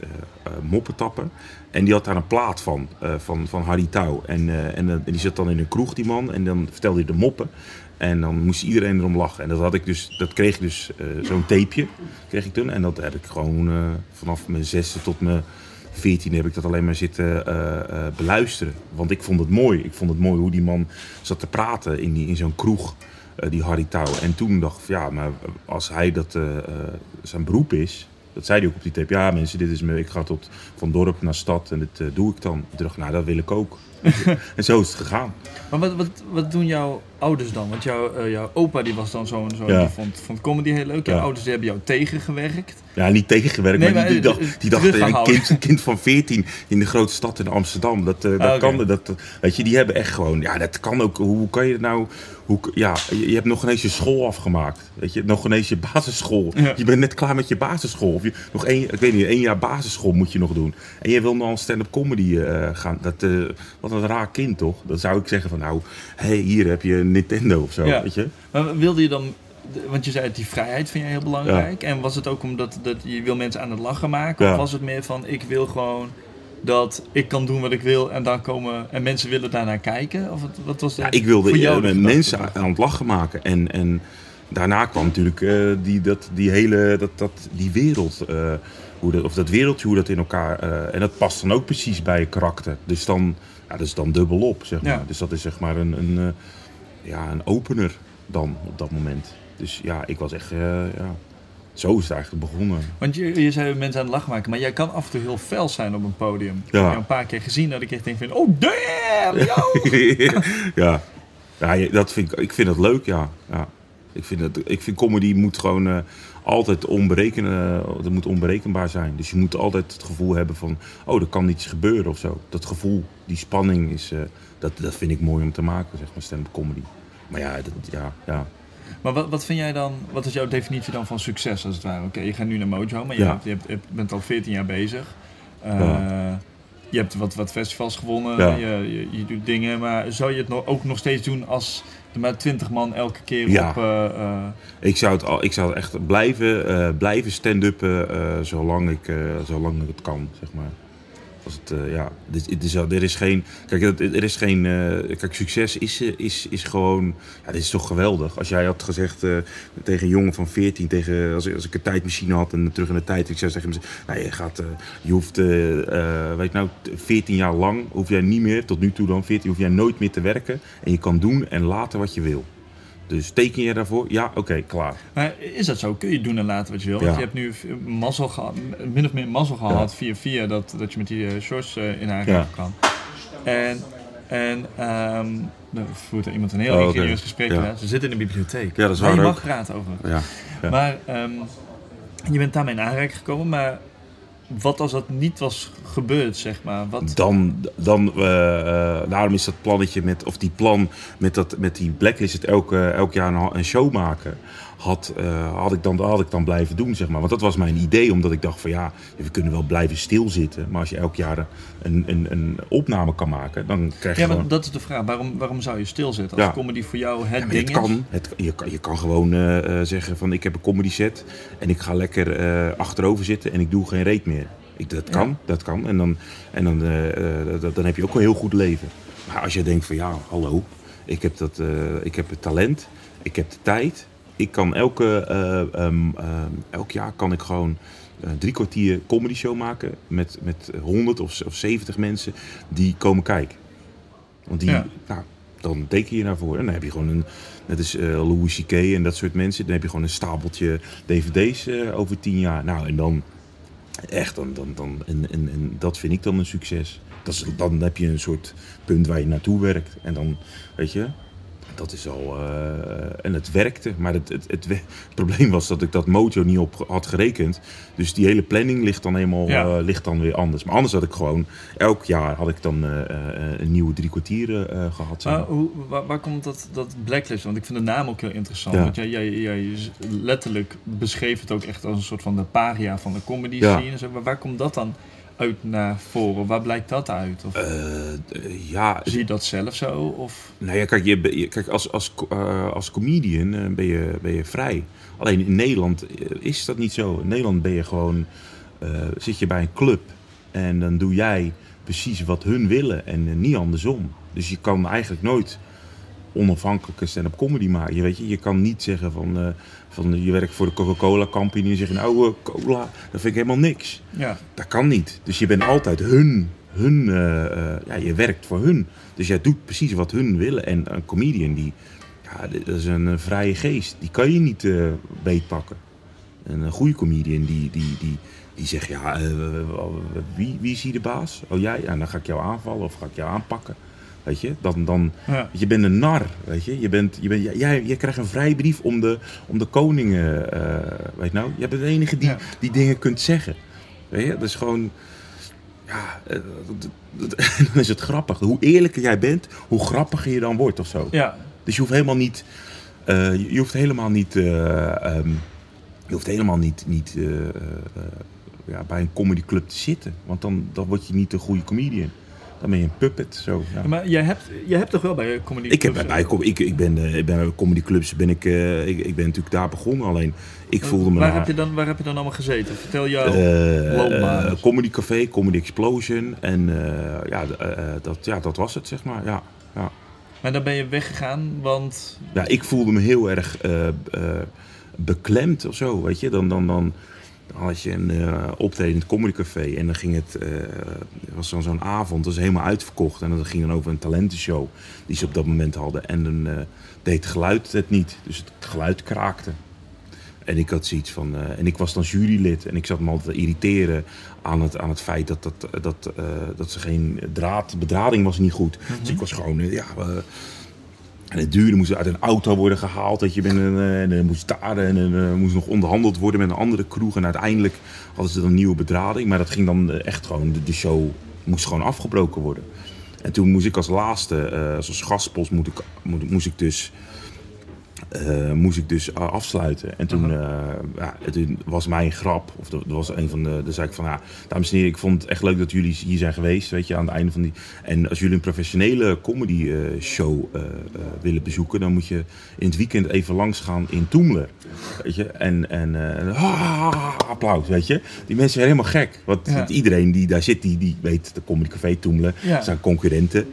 eh, eh, moppetapper. En die had daar een plaat van, van, van Harry Touw. En, en, en die zat dan in een kroeg, die man. En dan vertelde hij de moppen. En dan moest iedereen erom lachen. En dat, had ik dus, dat kreeg ik dus, zo'n tapeje kreeg ik toen. En dat heb ik gewoon vanaf mijn zesde tot mijn veertiende heb ik dat alleen maar zitten beluisteren. Want ik vond het mooi. Ik vond het mooi hoe die man zat te praten in, die, in zo'n kroeg. Eh, die Harry Touw. En toen dacht ik, ja, maar als hij dat eh, eh, zijn beroep is, dat zei hij ook op die tape. Ja, mensen, dit is me. Ik ga tot van dorp naar stad en dit doe ik dan. Toen dacht nou, dat wil ik ook. en zo is het gegaan. Maar wat, wat, wat doen jouw ouders dan? Want jouw, eh, jouw opa die was dan zo, Ja. die vond, vond comedy heel leuk. Jouw Ja. ouders die hebben jou tegengewerkt. Ja, niet tegengewerkt, Nee, maar, die, maar, die dacht, die dacht eh, een kind, een kind van 14 in de grote stad in Amsterdam. Dat, eh, dat Ah, kan. Dat, weet je, die hebben echt gewoon. Ja, dat kan ook. Hoe kan je het nou? Hoe, ja, je, je hebt nog ineens je school afgemaakt. Weet je, nog ineens je basisschool. Ja. Je bent net klaar met je basisschool. Of je, nog één, ik weet niet, één jaar basisschool moet je nog doen. En je wil nog een stand-up comedy gaan. Dat, wat een raar kind toch? Dan zou ik zeggen van nou, hé, hey, hier heb je Nintendo of zo. Ja. Weet je? Maar wilde je dan... Want je zei, die vrijheid vind je heel belangrijk. En was het ook omdat dat je wil mensen aan het lachen maken? Ja. Of was het meer van, ik wil gewoon dat ik kan doen wat ik wil en dan komen en mensen willen daarnaar kijken? Of wat, wat was de, Ja, ik wilde voor jou eh, mensen aan het lachen maken. En, en daarna kwam natuurlijk eh, die, dat, die hele dat, dat, die wereld. eh, hoe dat, of dat wereldje, hoe dat in elkaar. en dat past dan ook precies bij je karakter. Dus dan, ja, dat is dan dubbel op, zeg maar. Dus dat is zeg maar een, een, ja, een opener dan op dat moment. Dus ja, ik was echt. eh, ja, zo is het eigenlijk begonnen. Want je, je zei mensen aan het lachen maken, maar jij kan af en toe heel fel zijn op een podium. Ik heb Ja. jou een paar keer gezien dat ik echt denk van, oh damn, yo! ja, ja je- dat vind ik, ik vind dat leuk, ja. ja. Ik, vind dat, ik vind comedy moet gewoon eh, altijd onberekenen, dat moet onberekenbaar zijn. Dus je moet altijd het gevoel hebben van, oh, er kan iets gebeuren of zo. Dat gevoel, die spanning, is, eh, dat, dat vind ik mooi om te maken, zeg maar, stand-up comedy. Maar ja, dat, ja, ja. Maar wat, wat vind jij dan, wat is jouw definitie dan van succes als het ware? Oké, je gaat nu naar Mojo, maar je, Ja. hebt, je, hebt, je bent al 14 jaar bezig. Eh, Ja. Je hebt wat, wat festivals gewonnen, Ja. je, je, je doet dingen, maar zou je het ook nog steeds doen als er maar 20 man elke keer Ja. op... eh, eh, Ik zou het, al, ik zou het echt blijven, eh, blijven stand-uppen zolang, ik, zolang ik het kan, zeg maar. Als het, eh, ja, dit, dit is, er is geen. Kijk, er is geen. eh, kijk, succes is, is, is gewoon. Ja, dit is toch geweldig. Als jij had gezegd eh, tegen een jongen van 14, tegen, als, als ik een tijdmachine had en terug in de tijd, ik zou zeggen: nou, je, gaat, je hoeft, weet nou, 14 jaar lang hoef jij niet meer, tot nu toe dan 14, hoef jij nooit meer te werken. En je kan doen en laten wat je wil. Dus teken je daarvoor? Ja, oké, klaar. maar is dat zo? Kun je doen en laten wat je wil? Want je hebt nu mazzel gehad, min of meer mazzel gehad via via dat, dat je met die eh, shorts eh, in aanraking kwam. En, en ehm dan voert er iemand een heel Oh, gesprek. Ja. Ze zitten in de bibliotheek. Ja, dat is Maar je waar mag ook. praten over. Ja. Ja. Maar ehm, je bent daarmee in aanraking gekomen, maar wat als dat niet was gebeurd, zeg maar? Wat, Dan, dan eh, daarom is dat plannetje met, of die plan met, dat, met die blacklist, het elk, eh, elk jaar een show maken, had, eh, had, ik dan, had ik dan blijven doen, zeg maar. Want dat was mijn idee, omdat ik dacht van ja, we kunnen wel blijven stilzitten, maar als je elk jaar een, een, een opname kan maken, dan krijg je ja, maar gewoon... dat is de vraag. Waarom, waarom zou je stilzitten als Ja. comedy voor jou het Ja, ding het is? kan. Het, je, kan je kan gewoon eh, eh, zeggen van ik heb een comedy set en ik ga lekker achterover zitten en ik doe geen reet meer. Ik, dat kan, Ja. dat kan. En, dan, en dan, dat- dan heb je ook een heel goed leven. Maar als je denkt van ja, hallo, ik heb, dat, ik heb het talent, ik heb de tijd. Ik kan elke, eh, ehm, ehm, elk jaar kan ik gewoon eh, drie kwartier comedy show maken met, met 100 of, of 70 mensen die komen kijken. Want die, Ja. nou, dan teken je daarvoor. En dan heb je gewoon een, net als eh, Louis C.K. en dat soort mensen. Dan heb je gewoon een stapeltje dvd's over tien jaar. Nou, en dan echt, dan, dan, dan, en, en, en dat vind ik dan een succes. Dat is, dan heb je een soort punt waar je naartoe werkt. En dan, weet je, dat is al... eh, en het werkte, maar het, het, het, probleem was dat ik dat mojo niet op had gerekend. Dus die hele planning ligt dan helemaal Ja. eh, ligt dan weer anders. Maar anders had ik gewoon... Elk jaar had ik dan eh, een nieuwe drie kwartieren eh, gehad. Maar hoe, waar, waar komt dat, dat blacklist? Want ik vind de naam ook heel interessant. Ja. Want jij, jij, jij letterlijk beschreef het ook echt als een soort van de paria van de comedy Ja. scene. Maar waar komt dat dan uit naar voren? Waar blijkt dat uit? Of Eh, ja, zie je dat zelf zo? Of... Nou ja, kijk, je, kijk als, als, eh, als comedian eh, ben, je, ben je vrij. Alleen in Nederland is dat niet zo. In Nederland ben je gewoon, zit je bij een club en dan doe jij precies wat hun willen en niet andersom. Dus je kan eigenlijk nooit onafhankelijke stand-up comedy maken. Je, weet je, je kan niet zeggen van, van je werkt voor de Coca-Cola company en zeggen nou eh, cola, dat vind ik helemaal niks. Ja. Dat kan niet. Dus je bent altijd hun. hun eh, eh, ja, je werkt voor hun. Dus jij doet precies wat hun willen. En een comedian, die, ja, dat is een, vrije geest. Die kan je niet eh beetpakken. En een goede comedian, die, die, die, die zegt, ja, wie, wie is hier de baas? Oh jij? Ja, dan ga ik jou aanvallen of ga ik jou aanpakken. Weet je, dan, dan, Ja. je bent een nar, weet je. je, bent, je bent, jij- jij, krijgt een vrijbrief om de, om de koningen, eh, weet je nou. Jij bent de enige die, Ja. die dingen kunt zeggen. Weet je, dat is gewoon... Ja, eh, dan is het grappig. Hoe eerlijker jij bent, hoe grappiger je dan wordt of zo. Ja. Dus je hoeft helemaal niet... eh, je hoeft helemaal niet... eh, ehm, je hoeft helemaal niet, niet ja, bij een comedyclub te zitten. Want dan, dan word je niet een goede comedian. Dan ben je een puppet. Zo, ja. Maar jij hebt, jij hebt toch wel bij comedy Ik, heb, clubs, bij, bij- ik, ik ben, eh, ik ben bij comedyclubs ben ik, eh, ik, ik ben natuurlijk daar begonnen. Alleen ik voelde me waar, heb je dan, waar heb je dan allemaal gezeten? Vertel jou. eh, loopbaan. eh, Comedy Café, Comedy Explosion. En eh, ja, eh, dat, ja, dat was het, zeg maar. Ja, ja. Maar dan ben je weggegaan, want... ja ik voelde me heel erg eh, eh, beklemd of zo, weet je. Dan, dan, dan, dan had je een eh optreden in het Comedy Café. En dan ging het, het was dan zo'n avond, dat was helemaal uitverkocht. En dat ging dan over een talentenshow die ze op dat moment hadden. En dan eh, deed het geluid het niet. Dus het geluid kraakte. En ik had zoiets van. en ik was dan jurylid. En ik zat me altijd te irriteren aan het, aan het feit dat, dat, dat, dat ze geen draad. bedrading was niet goed. Dus ik was gewoon. ja. En het duurde, moest uit een auto worden gehaald. Dat je bent eh, en dan moest daar en dan eh, moest nog onderhandeld worden met een andere kroeg. En uiteindelijk hadden ze dan nieuwe bedrading. Maar dat ging dan eh, echt gewoon. De, show moest gewoon afgebroken worden. En toen moest ik als laatste, eh, als gastpost, moet ik, moest ik dus eh, moest ik dus eh, afsluiten. En toen, eh, ja, toen was mijn grap, of er was een van de, dan zei ik van, ja, dames en heren, ik vond het echt leuk dat jullie hier zijn geweest, weet je, aan het einde van die. En als jullie een professionele comedy show willen bezoeken, dan moet je in het weekend even langs gaan in Toemler, weet je. En, en ah, applaus, weet je. Die mensen zijn helemaal gek, want Ja. iedereen die daar zit, die, die weet de Comedy Café Toemler, Ja. zijn concurrenten.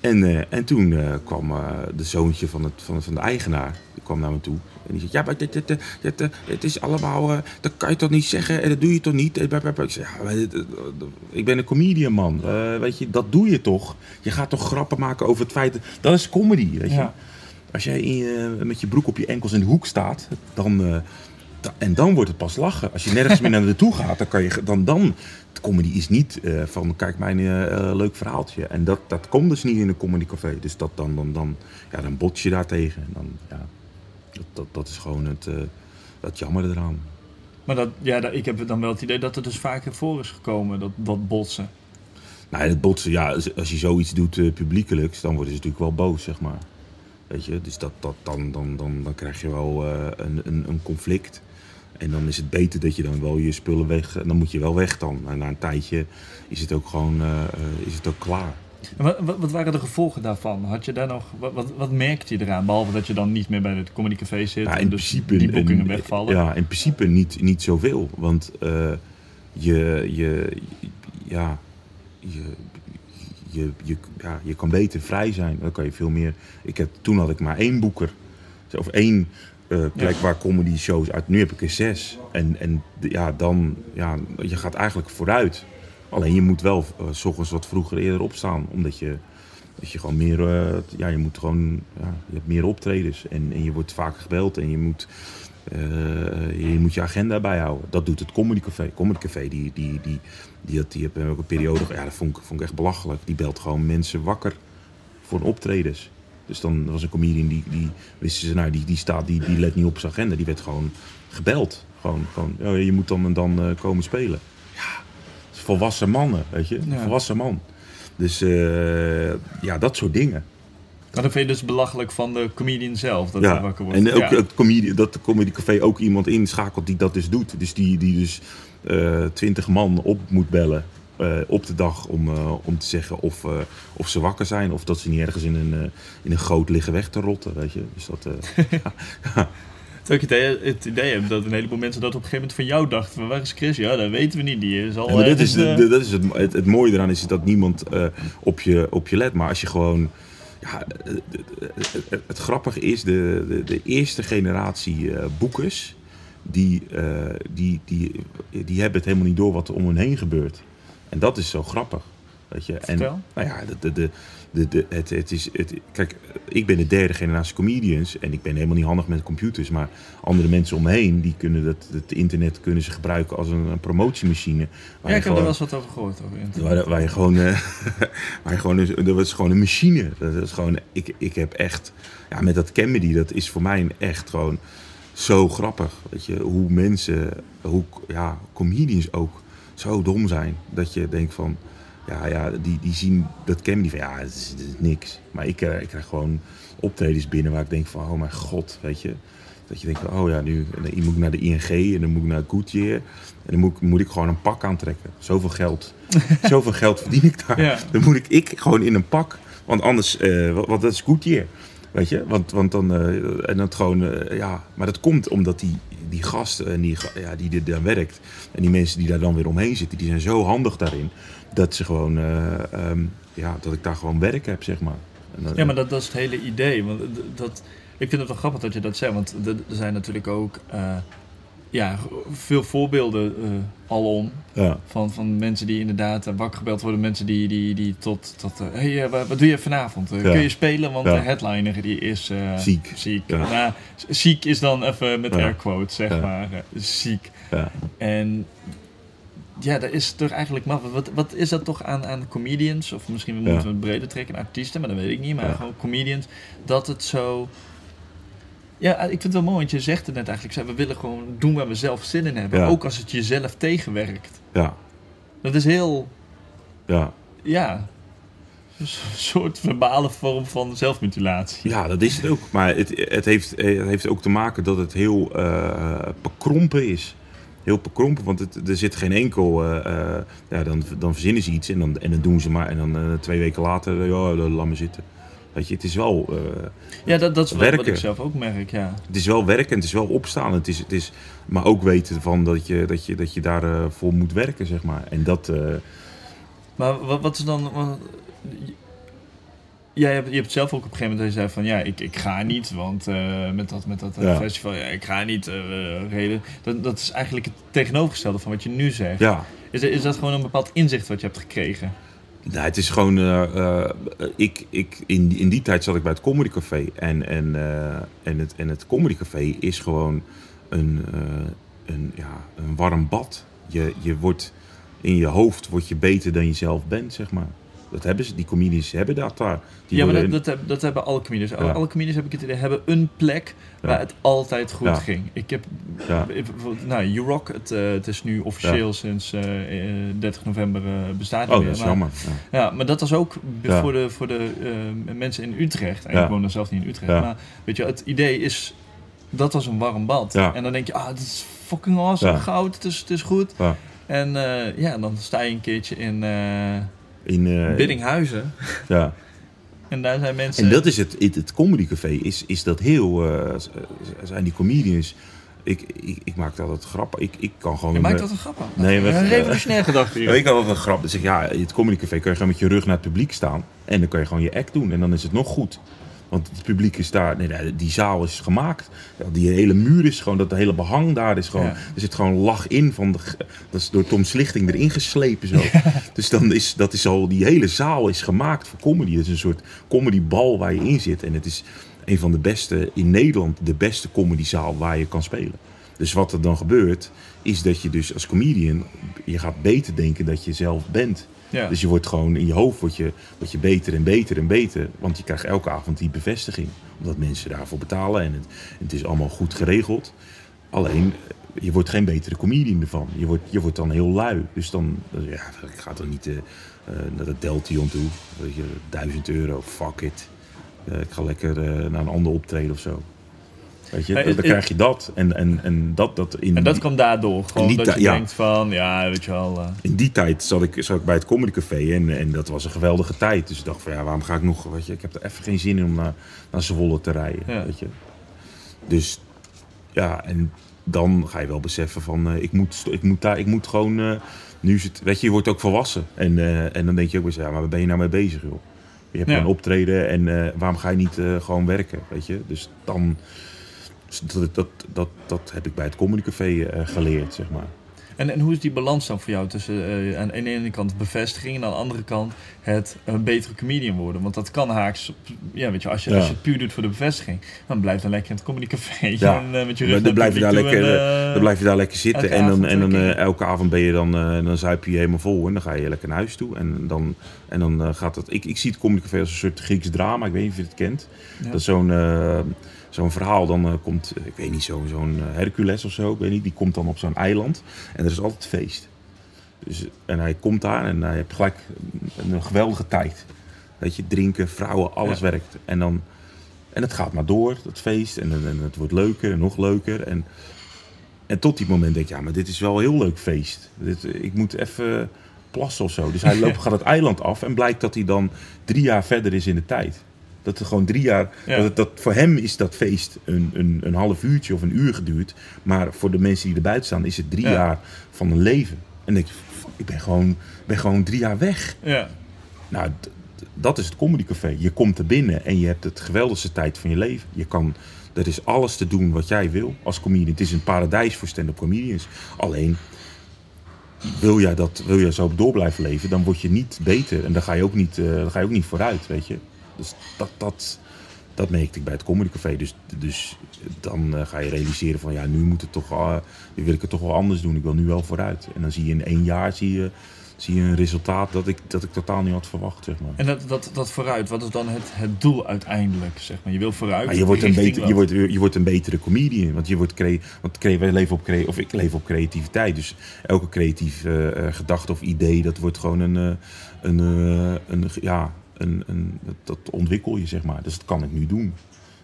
En, eh, en toen eh, kwam eh, de zoontje van, het, van, van de eigenaar, die kwam naar me toe. En die zei, ja, maar dit, dit, dit, dit, het is allemaal, eh, dat kan je toch niet zeggen en dat doe je toch niet? Ik zei, ja, dit, ik ben een comedian, man. Weet je, dat doe je toch? Je gaat toch grappen maken over het feit, dat- is comedy, weet je. Ja. Als jij in met je broek op je enkels in de hoek staat, dan, da- en dan wordt het pas lachen. Als je nergens meer naar naartoe gaat, dan kan je dan, dan de comedy is niet eh, van kijk mijn eh, eh, leuk verhaaltje. En dat, dat komt dus niet in een comedycafé. Dus dat dan, dan, dan, ja, dan bots je daar tegen. En dan, ja, dat, dat, dat is gewoon het, dat jammer eraan. Maar dat, ja, dat, ik heb dan wel het idee dat het dus vaker voor is gekomen, dat, dat botsen. Nou, het botsen, ja, als- als je zoiets doet publiekelijks, dan worden ze natuurlijk wel boos, zeg maar. Weet je, dus dat, dat, dan, dan, dan, dan krijg je wel een, een, een conflict. En dan is het beter dat je dan wel je spullen weg... En dan moet je wel weg dan. En na een tijdje is het ook gewoon eh, eh, is het ook klaar. Wat, wat, waren de gevolgen daarvan? Had je daar nog, wat, wat, merkte je eraan? Behalve dat je dan niet meer bij het comedycafé zit Ja, en dus principe, die boekingen wegvallen. Ja, in principe niet, niet zoveel. Want eh, je, je, ja, je, je, je, ja, je kan beter vrij zijn. Dan kan je veel meer. Ik heb, toen had ik maar één boeker. Of één Ja. waar comedy shows uit. Nu heb ik er zes. En, en ja, dan, ja, je gaat eigenlijk vooruit. Alleen je moet wel eh, s ochtends wat vroeger eerder opstaan. Omdat je, dat je gewoon meer, eh, ja, je moet gewoon, ja, je hebt meer optredens. En, en je wordt vaker gebeld en je moet, eh, je moet je agenda bijhouden. Dat doet het Comedy Café. Comedy Café, die, die, die, die, die heeft ook een periode, ja, dat vond ik, vond ik echt belachelijk. Die belt gewoon mensen wakker voor optredens. Dus dan was een comedian die, die wisten ze, nou, die, die staat, die, die let niet op zijn agenda. Die werd gewoon gebeld. Gewoon, gewoon oh, je moet dan en dan eh, komen spelen. Ja, dat volwassen mannen, weet je. Ja. Volwassen man. Dus eh, ja, dat soort dingen. Maar dan vind je dus belachelijk van de comedian zelf, dat ja. wakker wordt. En ook Ja. het comedie, dat de Comedy Café ook iemand inschakelt die dat dus doet. Dus die, die dus eh, twintig man op moet bellen op de dag om, eh, om te zeggen of, eh, of ze wakker zijn of dat ze niet ergens in een, eh, in een goot liggen weg te rotten, weet je. Dus dat, eh, ja, Terwijl ik het idee, het idee heb dat een heleboel mensen dat op een gegeven moment van jou dachten. Van, waar is Chris? Ja, dat weten we niet. Die is al Ja, ergens, is, de- eh, de- dat is het, het, het mooie eraan is dat niemand eh, op, je, op je let. Maar als je gewoon... Ja, eh, het, het, het grappige is, de, de, de eerste generatie eh boekers... Die, eh, die, die, die hebben het helemaal niet door wat er om hen heen gebeurt. En dat is zo grappig. Weet je? En, Vertel. nou ja, de, de, de, het, het is, het, kijk, ik ben de derde generatie comedians en ik ben helemaal niet handig met computers, maar andere mensen om me heen, die kunnen dat, het internet kunnen ze gebruiken als een, een promotiemachine. waar Ja, ik heb er wel eens wat over gehoord. Over. Waar, waar je gewoon, eh, waar je gewoon dat was gewoon een machine. Dat is gewoon, ik, ik heb echt, ja, met dat comedy, dat is voor mij echt gewoon zo grappig. Weet je, hoe mensen, hoe ja, comedians ook zo dom zijn. Dat je denkt van, ja, ja die, die zien dat comedy van, ja, het is, niks. Maar ik, eh, ik krijg gewoon optredens binnen waar ik denk van, oh mijn god, weet je. Dat je denkt van, oh ja, nu dan moet ik naar de ING en dan moet ik naar Goodyear. En dan moet ik, moet ik gewoon een pak aantrekken. Zoveel geld. Zoveel geld verdien ik daar. Ja. Dan moet ik, ik gewoon in een pak. Want anders, eh want, dat is Goodyear. Weet je? Want, want dan, eh, en dat gewoon, ja. Maar dat komt omdat die, die gasten en die, ga- ja, die er dan werkt. En die mensen die daar dan weer omheen zitten, die zijn zo handig daarin. Dat ze gewoon, eh, ehm, ja, dat ik daar gewoon werk heb, zeg maar. Ja, maar dat, dat is het hele idee. Want dat, ik vind het wel grappig dat je dat zegt. Want er er zijn natuurlijk ook eh, ja, veel voorbeelden eh alom. ja. Van, van mensen die inderdaad eh, wakker gebeld worden. Mensen die, die, die tot... tot eh, hey, wat, wat doe je vanavond? Ja. Kun je spelen? Want Ja. de headliner die is... Ziek. Ziek. Ja. Nou, ziek is dan even met air quotes, zeg maar. ziek. Ja. En ja, daar is toch eigenlijk maar wat, wat is dat toch aan, aan comedians? Of misschien moeten we het breder trekken, artiesten, maar dat weet ik niet. Maar gewoon comedians, dat het zo. Ja, ik vind het wel mooi, want je zegt het net eigenlijk. We willen gewoon doen waar we zelf zin in hebben. Ja. Ook als het jezelf tegenwerkt. ja, Dat is heel, ja. ja, een soort verbale vorm van zelfmutilatie. Ja, dat is het ook. Maar het, het, heeft, het heeft ook te maken dat het heel eh bekrompen is. Heel bekrompen, want het, er zit geen enkel... eh, eh, ja, dan, dan verzinnen ze iets en dan, en dan doen ze maar. En dan twee weken later, ja, laat me zitten. Weet je, het is wel, eh, Ja, dat, dat is wel wat Werken. ik zelf ook merk, ja. het is wel werken, het is wel opstaan. Het is, het is, maar ook weten van dat je, dat je, dat je daarvoor voor moet werken, zeg maar. En dat... eh, Maar wat, wat is dan... Wat, jij hebt, je hebt zelf ook op een gegeven moment dat je zei van... Ja, ik, ik ga niet, want eh, met dat, met dat eh, Ja. festival... Ja, ik ga niet, eh, reden. Dat, dat is eigenlijk het tegenovergestelde van wat je nu zegt. ja, Is, is dat gewoon een bepaald inzicht wat je hebt gekregen? Nou, het is gewoon. eh, eh, ik, ik, in, in die tijd zat ik bij het Comedy Café. En, en, eh, en, het, en het Comedy Café is gewoon een, een, ja, een warm bad. Je, je wordt in je hoofd word je beter dan je zelf bent, zeg maar. Dat hebben ze, die comedians hebben dat daar. Die ja, maar dat, dat, heb- dat hebben alle comedians. Ja. Alle comedians heb ik het idee, hebben een plek waar het altijd goed Ja. ging. Ik heb, nou, You Rock, het, eh, het is nu officieel sinds eh, eh, 30 november eh, bestaat Oh, meer. dat is maar- jammer. Ja. Maar dat was ook voor de, voor de eh, mensen in Utrecht. En ik woon dan zelf niet in Utrecht. Maar weet je, het idee is, dat was een warm bad. En dan denk je, ah, het is fucking awesome, goud, het is, het is goed. Ja. En eh, ja, dan sta je een keertje in eh In, eh, Biddinghuizen. ja. En daar zijn mensen... En dat is het, het, het Comedy Café, is, is dat heel. eh, z- zijn die comedians. Ik, ik, ik maak dat altijd grappig. Ik, ik kan gewoon. je maakt eh, dat een grap aan. Nee, we- een revolutionair gedachte hier. Ik had altijd een grap. Dus ik, ja, in het comedycafé kun je gewoon met je rug naar het publiek staan. En dan kan je gewoon je act doen. En dan is het nog goed. Want het publiek is daar... Nee, nee, die zaal is gemaakt. Die hele muur is gewoon... Dat hele behang daar is gewoon... Ja. Er zit gewoon lach in. Van de, dat is door Tom Slichting erin geslepen zo. Dus dan is, dat is al... Die hele zaal is gemaakt voor comedy. Het is een soort comedybal waar je in zit. En het is een van de beste... In Nederland de beste comedyzaal waar je kan spelen. Dus wat er dan gebeurt... Is dat je dus als comedian... Je gaat beter denken dat je zelf bent. Ja. Dus je wordt gewoon in je hoofd word je, word je beter en beter en beter. Want je krijgt elke avond die bevestiging. Omdat mensen daarvoor betalen en het, het is allemaal goed geregeld. Alleen, eh, je wordt geen betere comedian ervan. Je wordt, je wordt dan heel lui. Dus dan, dan- ja, ik ga toch niet eh, eh, naar de Deltion toe. Weet je, duizend euro, fuck it. Ik ga lekker naar een ander optreden of zo. Weet je, dan krijg je dat. En, en, en dat, dat in, En dat kwam daardoor. Gewoon dat je ja. denkt van, ja, weet je wel. eh, in die tijd zat ik, zat ik bij het Comedy Café en, en dat was een geweldige tijd. Dus ik dacht van ja, waarom ga ik nog, weet je, ik heb er even geen zin in om naar, naar Zwolle te rijden, Ja. weet je. Dus ja, en dan ga je wel beseffen van eh, ik, moet, ik moet daar, ik moet gewoon, eh, nu is het, weet je, je wordt ook volwassen. En, en dan denk je ook weer, ja, maar waar ben je nou mee bezig joh? Je hebt Ja. een optreden en waarom ga je niet gewoon werken, weet je. Dus dan, dat, dat, dat, dat heb ik bij het Comedy Café eh, geleerd, zeg maar. En, en hoe is die balans dan voor jou tussen eh, aan de ene kant bevestiging en aan de andere kant het een betere comedian worden? Want dat kan haaks. Ja, weet je, als je, Ja. als je het puur doet voor de bevestiging, dan blijf dan lekker in het comedy café. Ja. Eh, met je Dan rug naar blijf je daar lekker, en, eh, Dan blijf je daar lekker zitten en dan, en dan eh, elke avond ben je dan, eh, dan zuip je je helemaal vol en dan ga je lekker naar huis toe. En dan, en dan eh, gaat het. Ik, ik zie het Comedy Café als een soort Grieks drama. Ik weet niet of je het kent. Ja. Dat is zo'n eh, zo'n verhaal. Dan eh, komt, eh, ik weet niet, zo- zo'n eh, Hercules of zo. Ik weet niet. Die komt dan op zo'n eiland en er is altijd feest. Dus, en hij komt daar en hij heeft gelijk een, geweldige tijd. Weet je, drinken, vrouwen, alles Ja. werkt. En dan. En het gaat maar door, dat feest. En, en, het wordt leuker en nog leuker. En, en tot die moment denk ik, ja, maar dit is wel een heel leuk feest. Dit, ik moet even plassen of zo. Dus hij loopt, gaat het eiland af en blijkt dat hij dan drie jaar verder is in de tijd. Dat er gewoon drie jaar. Ja. Dat, het- dat, voor hem is dat feest een, een, een half uurtje of een uur geduurd. Maar voor de mensen die er buiten staan, is het drie Ja. jaar van een leven. En denk je, fuck, ik ben gewoon, ben gewoon drie jaar weg. Ja. Nou, dat is het Comedy Café. Je komt er binnen en je hebt het geweldigste tijd van je leven. Je kan, er is alles te doen wat jij wil als comedian. Het is een paradijs voor stand-up comedians. Alleen, wil jij, dat, wil jij zo door blijven leven, dan word je niet beter. En dan ga je ook niet, eh, dan ga je ook niet vooruit, weet je. Dus dat, dat, dat merkte ik bij het Comedy Café. Dus, dus dan eh, ga je realiseren van, ja, nu moet het toch, eh, nu wil ik het toch wel anders doen. Ik wil nu wel vooruit. En dan zie je in één jaar zie je, zie je een resultaat dat ik, dat ik totaal niet had verwacht, zeg maar. En dat, dat, dat vooruit, wat is dan het, het doel uiteindelijk? Zeg maar? Je wil vooruit. Maar je wordt, een beter, je, wordt, je wordt een betere comedian. Want, je wordt crea- want wij leven op, crea- of ik leef op creativiteit. Dus elke creatief eh, gedachte of idee, dat wordt gewoon een. een, een ja, een, een, dat, ontwikkel je, zeg maar. Dus dat kan ik nu doen.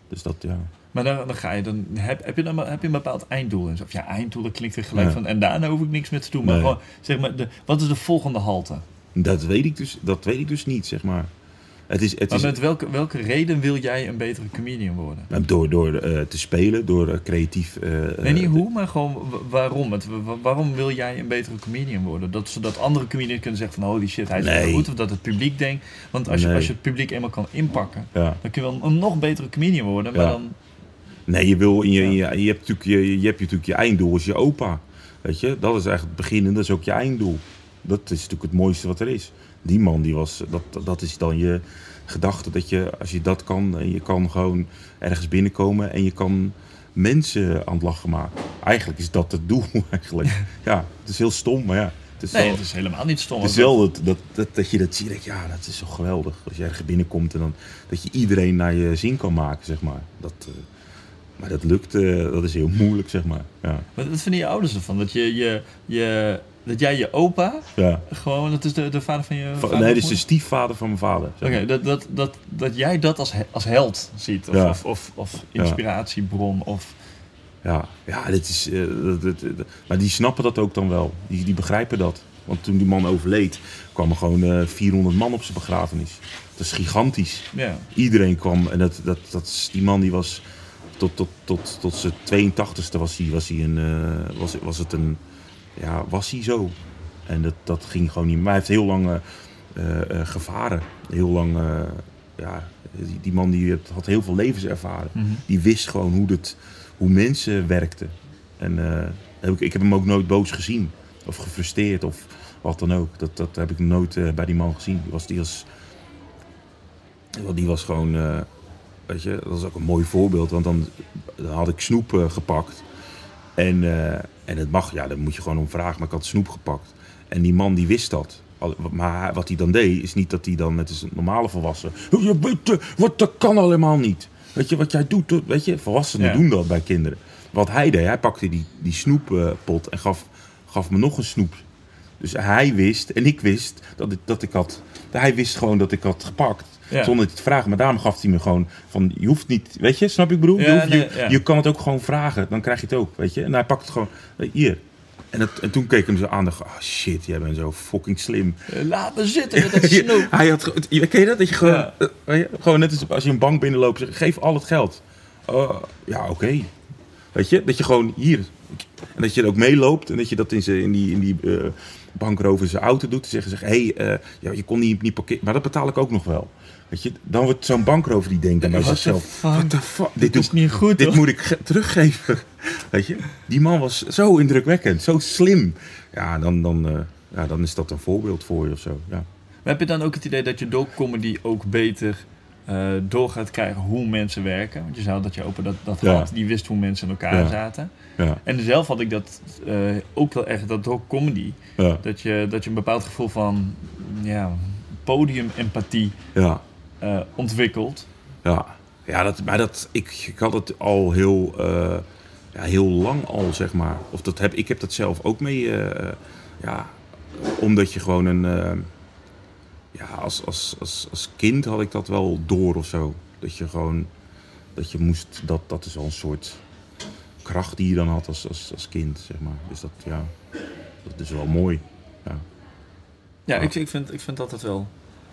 Dus dat, ja. Maar dan, dan ga je dan heb, heb je dan heb je een bepaald einddoel. Of ja, einddoel dat klinkt weer gelijk Ja. van en daarna hoef ik niks meer te doen. Maar Nee. gewoon zeg maar, de, wat is de volgende halte? Dat weet ik dus, dat weet ik dus niet, zeg maar. Het is, het Maar is met welke, welke reden wil jij een betere comedian worden? door, door eh, te spelen, door eh, creatief. eh, Nee, niet hoe, maar gewoon wa- waarom. Het, waarom wil jij een betere comedian worden? Dat, zodat andere comedians kunnen zeggen van holy shit, hij is Nee. goed. Of dat het publiek denkt. Want als, je, als je het publiek eenmaal kan inpakken, Ja. dan kun je wel een nog betere comedian worden. Maar Ja. dan, Nee, je, wil in je, je, je, hebt natuurlijk je, je hebt natuurlijk je einddoel is je opa. Weet je, dat is eigenlijk het begin en dat is ook je einddoel. Dat is natuurlijk het mooiste wat er is. Die man, die was, dat, dat is dan je gedachte dat je, als je dat kan, en je kan gewoon ergens binnenkomen en je kan mensen aan het lachen maken. Eigenlijk is dat het doel, eigenlijk. Ja, het is heel stom, maar ja. Het is nee, wel, het is helemaal niet stom. het is wel dat, dat, dat, dat je dat ziet, je, ja, dat is zo geweldig. Als je ergens binnenkomt en dan dat je iedereen naar je zin kan maken, zeg maar. Dat, eh, maar dat lukt, eh, dat is heel moeilijk, zeg maar. Ja, Wat, wat vinden je ouders ervan? Dat, je, je, je, dat jij je opa, ja. gewoon, dat is de, de vader van je Va- vader nee, dit is de stiefvader van mijn vader. Oké, dat, dat, dat, dat jij dat als, he- als held ziet. Of, Ja. of, of, of inspiratiebron. Of, Ja, ja dit is, eh, dat- dat- dat- maar die snappen dat ook dan wel. Die, die begrijpen dat. Want toen die man overleed, kwamen gewoon eh 400 man op zijn begrafenis. Dat is gigantisch. ja. Iedereen kwam en dat, dat, dat, die man die was tot, tot, tot, tot zijn 82ste was hij, was hij een, eh, was, was het een, ja, was hij zo. En dat, dat ging gewoon niet. Maar hij heeft heel lang eh, eh, eh, gevaren. Heel lang, ja, die, die man die had heel veel levenservaring. Mhm. Die wist gewoon hoe, het, hoe mensen werkten. En heb ik, ik heb hem ook nooit boos gezien. Of gefrustreerd of wat dan ook. Dat, dat heb ik nooit bij die man gezien. Die was, die was, die was gewoon, weet je, dat is ook een mooi voorbeeld. Want dan, dan had ik snoep gepakt. En, eh, en het mag, ja, daar moet je gewoon om vragen. Maar ik had snoep gepakt. En die man die wist dat. Maar wat hij dan deed, is niet dat hij dan, net als een normale volwassen... "Oh, Je weet, wat, dat kan allemaal niet. Weet je, wat jij doet, weet je, volwassenen Ja. doen dat bij kinderen. Wat hij deed, hij pakte die, die snoeppot en gaf, gaf me nog een snoep. Dus hij wist, en ik wist, dat ik, dat ik had... Hij wist gewoon dat ik had gepakt. Ja. Zonder het te vragen. Maar daarom gaf hij me gewoon van, je hoeft niet, weet je, snap ik bedoel? Ja, je, hoeft- je, ja. je kan het ook gewoon vragen, dan krijg je het ook, weet je. En hij pakt het gewoon, eh, hier. En, dat, en toen keek hem zo aan en dacht, oh shit, jij bent zo fucking slim. Eh, Laat me zitten met dat snoep. hij had, ken je dat? Dat je gewoon, eh, gewoon net als, als je een bank binnenloopt, zeg, geef al het geld. Oh, ja, oké. Weet je, dat je gewoon hier. En dat je er ook meeloopt en dat je dat in, in die, in die bankrover zijn auto doet. Dan zeggen ze, hé, hey, ja, je kon niet, niet parkeren, maar dat betaal ik ook nog wel. Weet je, dan wordt zo'n bankrover die denkt bij zichzelf, what the fuck, dit, is niet goed, dit hoor. moet ik ge- teruggeven. Weet je, die man was zo indrukwekkend, zo slim. Ja, dan, dan, eh, ja, dan is dat een voorbeeld voor je of zo. Ja. Maar heb je dan ook het idee dat je door comedy ook beter eh, door gaat krijgen hoe mensen werken? Want je al dat je open dat, dat Ja. had, die wist hoe mensen in elkaar Ja. zaten. Ja, En zelf had ik dat eh, ook wel echt, dat door comedy, dat je, dat je een bepaald gevoel van ja, podiumempathie ja. Eh ontwikkelt. Ja, ja dat, maar dat, ik, ik had het al heel, eh, ja, heel lang al, zeg maar. Of dat heb, ik heb dat zelf ook mee, eh, ja, omdat je gewoon een, eh, ja, als, als, als, als kind had ik dat wel door of zo. Dat je gewoon, dat je moest, dat, dat is al een soort kracht die je dan had als, als, als kind, zeg maar. Dus dat, ja, dat is wel mooi. Ja. Ja. Ik, ik, vind, ik vind dat altijd wel,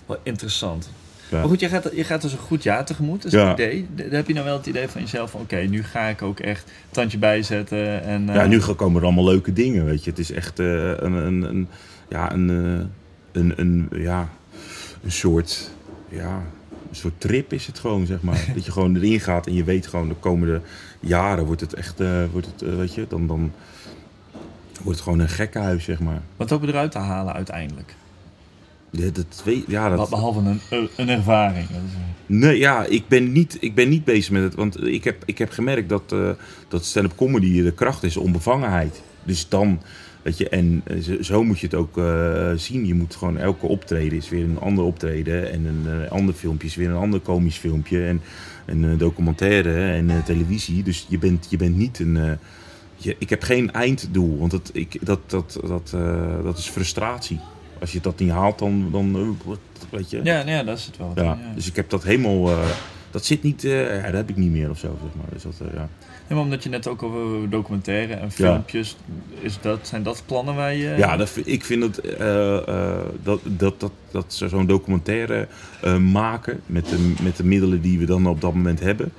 wel interessant. Ja. Maar goed, je gaat, je gaat dus een goed jaar tegemoet, dat is Ja. het idee. D- heb je nou wel het idee van jezelf oké, nu ga ik ook echt een tandje bijzetten en... eh, Ja, nu komen er allemaal leuke dingen, weet je. Het is echt eh, een, een, een, ja, een, eh, een, een, ja, een soort, ja, een soort trip is het gewoon, zeg maar. dat je gewoon erin gaat en je weet gewoon de komende jaren wordt het echt, eh, wordt het, eh, weet je, dan, dan wordt het gewoon een gekkenhuis, zeg maar. Wat hoop je eruit te halen uiteindelijk? Ja, dat, weet, ja, Wat dat, Behalve een, een- ervaring. Nee, ja, ik ben niet, ik ben niet bezig met het. Want ik heb, ik heb gemerkt dat, eh, dat stand-up comedy de kracht is, onbevangenheid. Dus dan, weet je, en eh, zo, moet je het ook eh, zien. Je moet gewoon elke optreden is weer een ander optreden. En een ander filmpje is weer een ander komisch filmpje. En een documentaire en televisie. Dus je bent, je bent niet een. je, ik heb geen einddoel, want dat, ik, dat, dat, dat, dat is frustratie. Als je dat niet haalt, dan, dan eh, weet je. ja, ja, dat is het wel. Ja, Ja. dus ik heb dat helemaal. eh, dat zit niet. eh, ja, dat heb ik niet meer of zo, zeg maar. Dus dat, ja. Ja, maar omdat je net ook over documentaire en filmpjes... Is dat, zijn dat plannen waar je... ja, dat, ik vind het. dat, dat, dat, dat ze zo'n documentaire maken. Met de, met de middelen die we dan op dat moment hebben.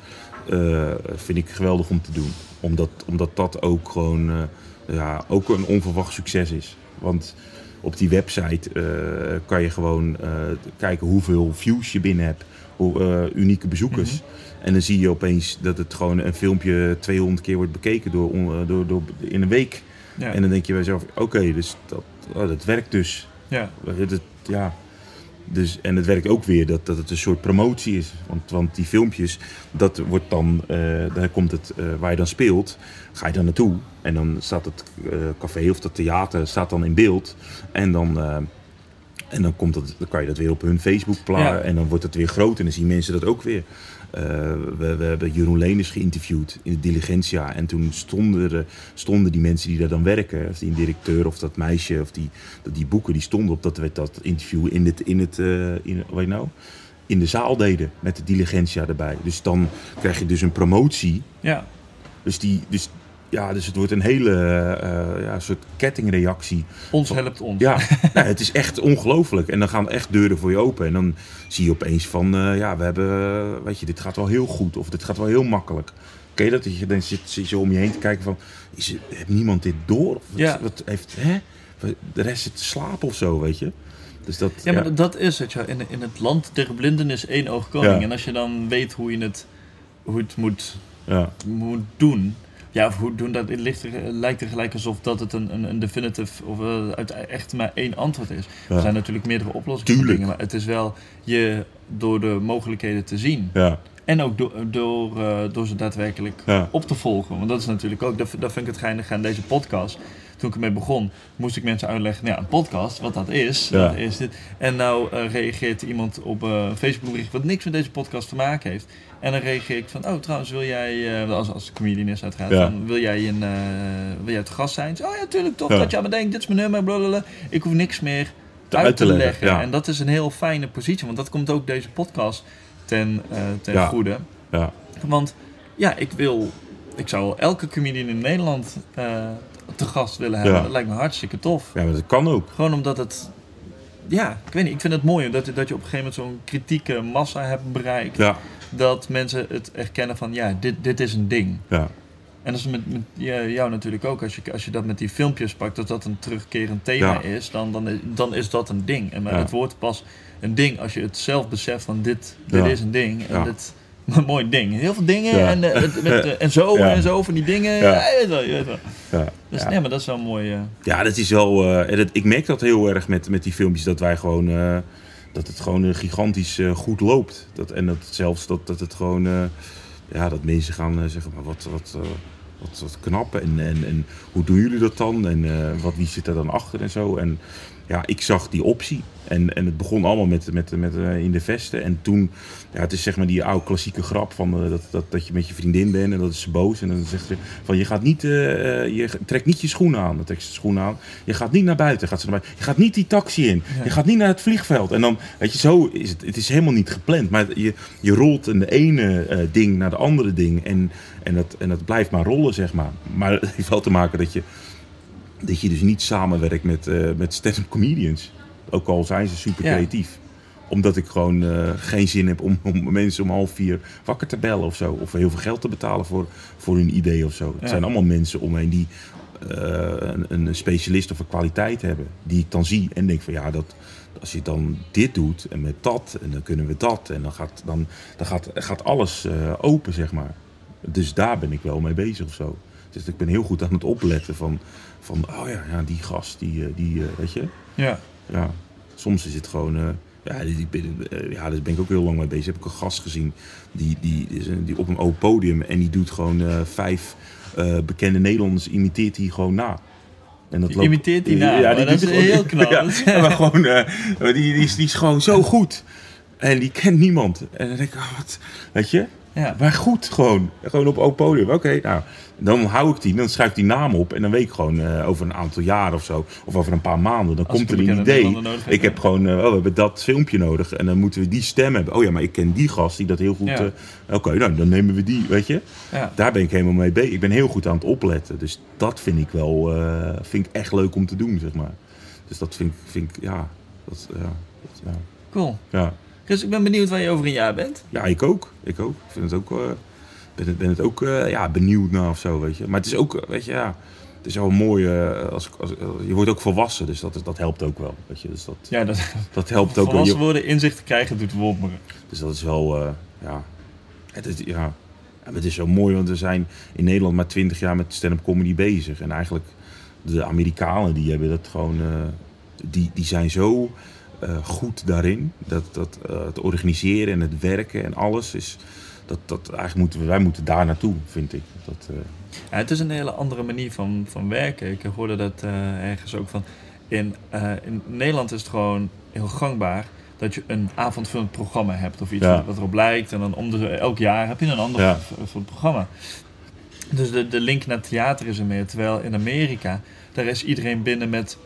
vind ik geweldig om te doen. Omdat, omdat dat ook gewoon. ja, ook een onverwacht succes is. Want op die website eh, kan je gewoon eh, kijken hoeveel views je binnen hebt. Hoe, eh, unieke bezoekers. En dan zie je opeens dat het gewoon een filmpje 200 keer wordt bekeken door, door, door, in een week. Ja. En dan denk je bij jezelf, oké, dus dat, oh, dat werkt dus. ja. Het- ja. dus. En het werkt ook weer dat, dat het een soort promotie is. Want, want die filmpjes, dat wordt dan, daar komt het, waar je dan speelt, ga je dan naartoe. En dan staat het eh, café of dat theater staat dan in beeld. En dan... eh, en dan, komt dat, dan kan je dat weer op hun Facebook plaatsen. Ja. En dan wordt het weer groot. En dan zien mensen dat ook weer. Eh, we, we hebben Jeroen Leners geïnterviewd in de Diligentia. En toen stonden, er, stonden die mensen die daar dan werken. Of die directeur of dat meisje. Of die, dat die boeken die stonden op dat, dat interview in het, in het eh, in, wat je nou? in de zaal deden. Met de Diligentia erbij. Dus dan krijg je dus een promotie. ja. Dus, die, dus, ja, dus het wordt een hele eh, ja, soort kettingreactie. Ons helpt ons. Ja, nou, het is echt ongelooflijk. En dan gaan echt deuren voor je open. En dan zie je opeens van, eh, ja, we hebben, eh, weet je, dit gaat wel heel goed. Of dit gaat wel heel makkelijk. Je dat? Dat je dan zit, zit je om je heen te kijken van, is, heeft niemand dit door? Of wat, Ja. wat heeft, hè? De rest zit te slapen of zo, weet je? Dus dat, Ja, maar dat is het. Ja. In, in het land der blinden is één oog koning. Ja. En als je dan weet hoe je het, hoe het moet, ja, moet doen... Ja, of hoe doen, dat het ligt er, lijkt er gelijk alsof dat het een, een, een definitive of eh, uit echt maar één antwoord is. Ja. Er zijn natuurlijk meerdere oplossingen voor Tuurlijk. dingen, maar het is wel je door de mogelijkheden te zien. ja, En ook door, door, eh, door ze daadwerkelijk ja. op te volgen. Want dat is natuurlijk ook, dat, dat vind ik het geinig aan deze podcast. Toen ik ermee begon, moest ik mensen uitleggen, nou ja, een podcast, wat dat is. Ja. Is dit. En nou eh, reageert iemand op eh, een Facebook bericht wat niks met deze podcast te maken heeft. En dan reageer ik van, oh trouwens wil jij, eh, als, als comedian is uiteraard, Ja. van, wil jij een, wil jij te gast zijn? Oh ja, tuurlijk, tof Ja. dat je aan me denkt, dit is mijn nummer, blablabla. Ik hoef niks meer te uit te leggen. En dat is een heel fijne positie, want dat komt ook deze podcast ten, ten goede. Ja, Want ja, ik wil, ik zou elke comedian in Nederland te gast willen hebben. Ja. Dat lijkt me hartstikke tof. ja maar dat kan ook. Gewoon omdat het, ja, ik weet niet, ik vind het mooi dat, dat je op een gegeven moment zo'n kritieke massa hebt bereikt. Ja, Dat mensen het erkennen van, ja, dit, dit is een ding. ja, En dat is met, met jou natuurlijk ook. Als je, als je dat met die filmpjes pakt, dat dat een terugkerend thema Ja. is, dan, dan, is- dan is dat een ding. En maar Ja. het wordt pas een ding als je het zelf beseft van dit, dit Ja. is een ding. En dit, een mooi ding. Heel veel dingen Ja. en, eh, met, eh, en zo Ja. en zo van die dingen. Ja. Je weet wel, je weet wel. ja. Dus nee, maar dat is wel mooi. eh. Ja, dat is wel. dat, ik merk dat heel erg met, met die filmpjes dat wij gewoon. dat het gewoon gigantisch goed loopt. Dat, en dat zelfs dat, dat het gewoon. ja, dat mensen gaan zeggen: maar wat, wat, wat, wat knap. En, en, en hoe doen jullie dat dan? En wat, wie zit er dan achter en zo. En ja, ik zag die optie. En, en het begon allemaal met, met, met eh, in de vesten. En toen, ja, het is zeg maar die oude klassieke grap van eh, dat, dat, dat je met je vriendin bent en dat is ze boos. En dan zegt ze van je gaat niet, eh, je trekt niet je schoenen aan. Dan trekt ze de schoenen aan. Je gaat niet naar buiten. Gaat ze naar buiten. Je gaat niet die taxi in. Ja. Je gaat niet naar het vliegveld. En dan, weet je, zo is het. Het is helemaal niet gepland. Maar je, je rolt in de ene ding naar de andere ding. En, en, dat, en dat blijft maar rollen, zeg maar. Maar het heeft wel te maken dat je, dat je dus niet samenwerkt met, eh met stand-up comedians. Ook al zijn ze super Ja. creatief. Omdat ik gewoon eh, geen zin heb om, om mensen om half vier wakker te bellen of zo. Of heel veel geld te betalen voor, voor hun idee of zo. Het Ja. zijn allemaal mensen omheen die eh, een, een specialist of een kwaliteit hebben. Die ik dan zie en denk van ja, dat, als je dan dit doet en met dat en dan kunnen we dat. En dan gaat, dan, dan gaat, gaat alles open, zeg maar. Dus daar ben ik wel mee bezig of zo. Dus ik ben heel goed aan het opletten van, van oh ja, ja die gast, die, eh, die eh, weet je. Ja. Ja, soms is het gewoon. eh, ja, die, die, ja, daar ben ik ook heel lang mee bezig. Heb ik een gast gezien die, die, die op een open podium en die doet gewoon vijf bekende Nederlanders, imiteert hij gewoon na. En dat Die imiteert hij na, maar dat doet is gewoon- heel knap. Ja, ja, maar gewoon, die, die, is, die is gewoon zo goed. En die kent niemand. En dan denk ik, oh, wat, weet je? Ja. Maar goed, gewoon. Gewoon op open podium. Oké, nou, dan hou ik die. Dan schrijf ik die naam op. En dan weet ik gewoon eh, over een aantal jaar of zo. Of over een paar maanden. Dan Als komt er een idee. Nodig Ik heb gewoon, eh, oh, we hebben dat filmpje nodig. En dan moeten we die stem hebben. Oh ja, maar ik ken die gast die dat heel goed... Ja. eh, Oké, nou, dan nemen we die, weet je. Ja. Daar ben ik helemaal mee bezig. Ik ben heel goed aan het opletten. Dus dat vind ik wel, vind ik echt leuk om te doen, zeg maar. Dus dat vind ik, vind ik ja, dat, ja, dat- ja, Cool. ja. Chris, ik ben benieuwd waar je over een jaar bent. Ja, ik ook. Ik ook. Ik vind het ook, eh, ben het, ben het ook eh, ja, benieuwd naar of zo, weet je. Maar het is ook, eh, weet je, ja, het is wel mooi, als, als, je wordt ook volwassen, dus dat, dat helpt ook wel, weet je. Dus dat, Ja, dat, dat helpt ook wel. volwassen worden, inzicht te krijgen, doet wonderen. Dus dat is wel, ja, het is, ja. Het is zo mooi, want we zijn in Nederland maar twintig jaar met stand-up comedy bezig. En eigenlijk, de Amerikanen, die hebben dat gewoon, die, die zijn zo eh, goed daarin. Dat, dat eh, het organiseren en het werken en alles is, dat, dat eigenlijk moeten we, wij moeten daar naartoe, vind ik. Dat, eh, Ja, het is een hele andere manier van, van werken. Ik hoorde dat ergens ook van. In, in Nederland is het gewoon heel gangbaar dat je een avondvullend programma hebt of iets Ja. wat, erop lijkt. En dan om de, elk jaar heb je een ander Ja. programma. Dus de, de link naar theater is er meer. Terwijl in Amerika, daar is iedereen binnen met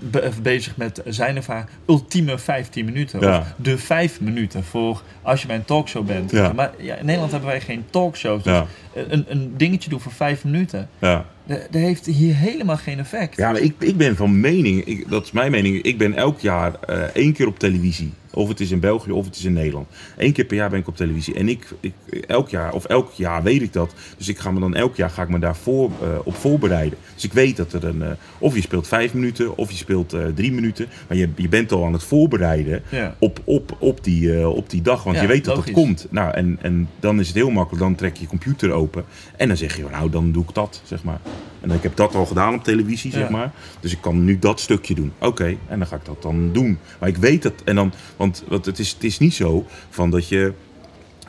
be- bezig met zijn of haar ultieme 15 minuten. Ja. Of de 5 minuten voor als je bij een talkshow bent. Ja. Maar ja, in Nederland hebben wij geen talkshows. Dus een, een dingetje doen voor 5 minuten. ja. Dat dat heeft hier helemaal geen effect. Ja, maar ik, ik ben van mening, ik, dat is mijn mening, ik ben elk jaar eh, één keer op televisie. Of het is in België of het is in Nederland. Eén keer per jaar ben ik op televisie. En ik, ik elk jaar, of elk jaar weet ik dat. Dus ik ga me dan elk jaar ga ik me daarvoor eh, op voorbereiden. Dus ik weet dat er een, eh, of je speelt vijf minuten, of je speelt eh, drie minuten. Maar je, je bent al aan het voorbereiden Ja. op, op, op, die, op die dag. Want Ja, je weet dat logisch. dat komt. Nou, en, en dan is het heel makkelijk. Dan trek je je computer open. En dan zeg je, nou, dan doe ik dat, zeg maar. En ik heb dat al gedaan op televisie, zeg maar. Dus ik kan nu dat stukje doen. Oké, en dan ga ik dat dan doen. Maar ik weet dat. En dan, want, want het, is, het is niet zo van dat je.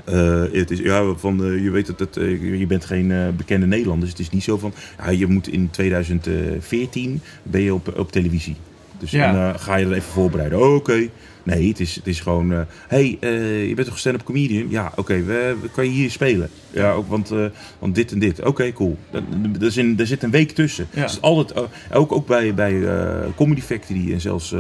eh, het is, ja, van, eh, je weet dat het, eh, je bent geen bekende Nederlander. Dus het is niet zo van. Ja, je moet in 2014 ben je op, op televisie. Dus Ja. dan ga je er even voorbereiden. Oh, Oké, Nee, het is, het is gewoon... eh hey, eh, je bent toch stand-up comedian? Ja, oké, we, we- kan je hier spelen? Ja, ook, want, eh, want dit en dit. Oké, cool. Er zit een week tussen. Ja. Is altijd, ook, ook bij, bij Comedy Factory en zelfs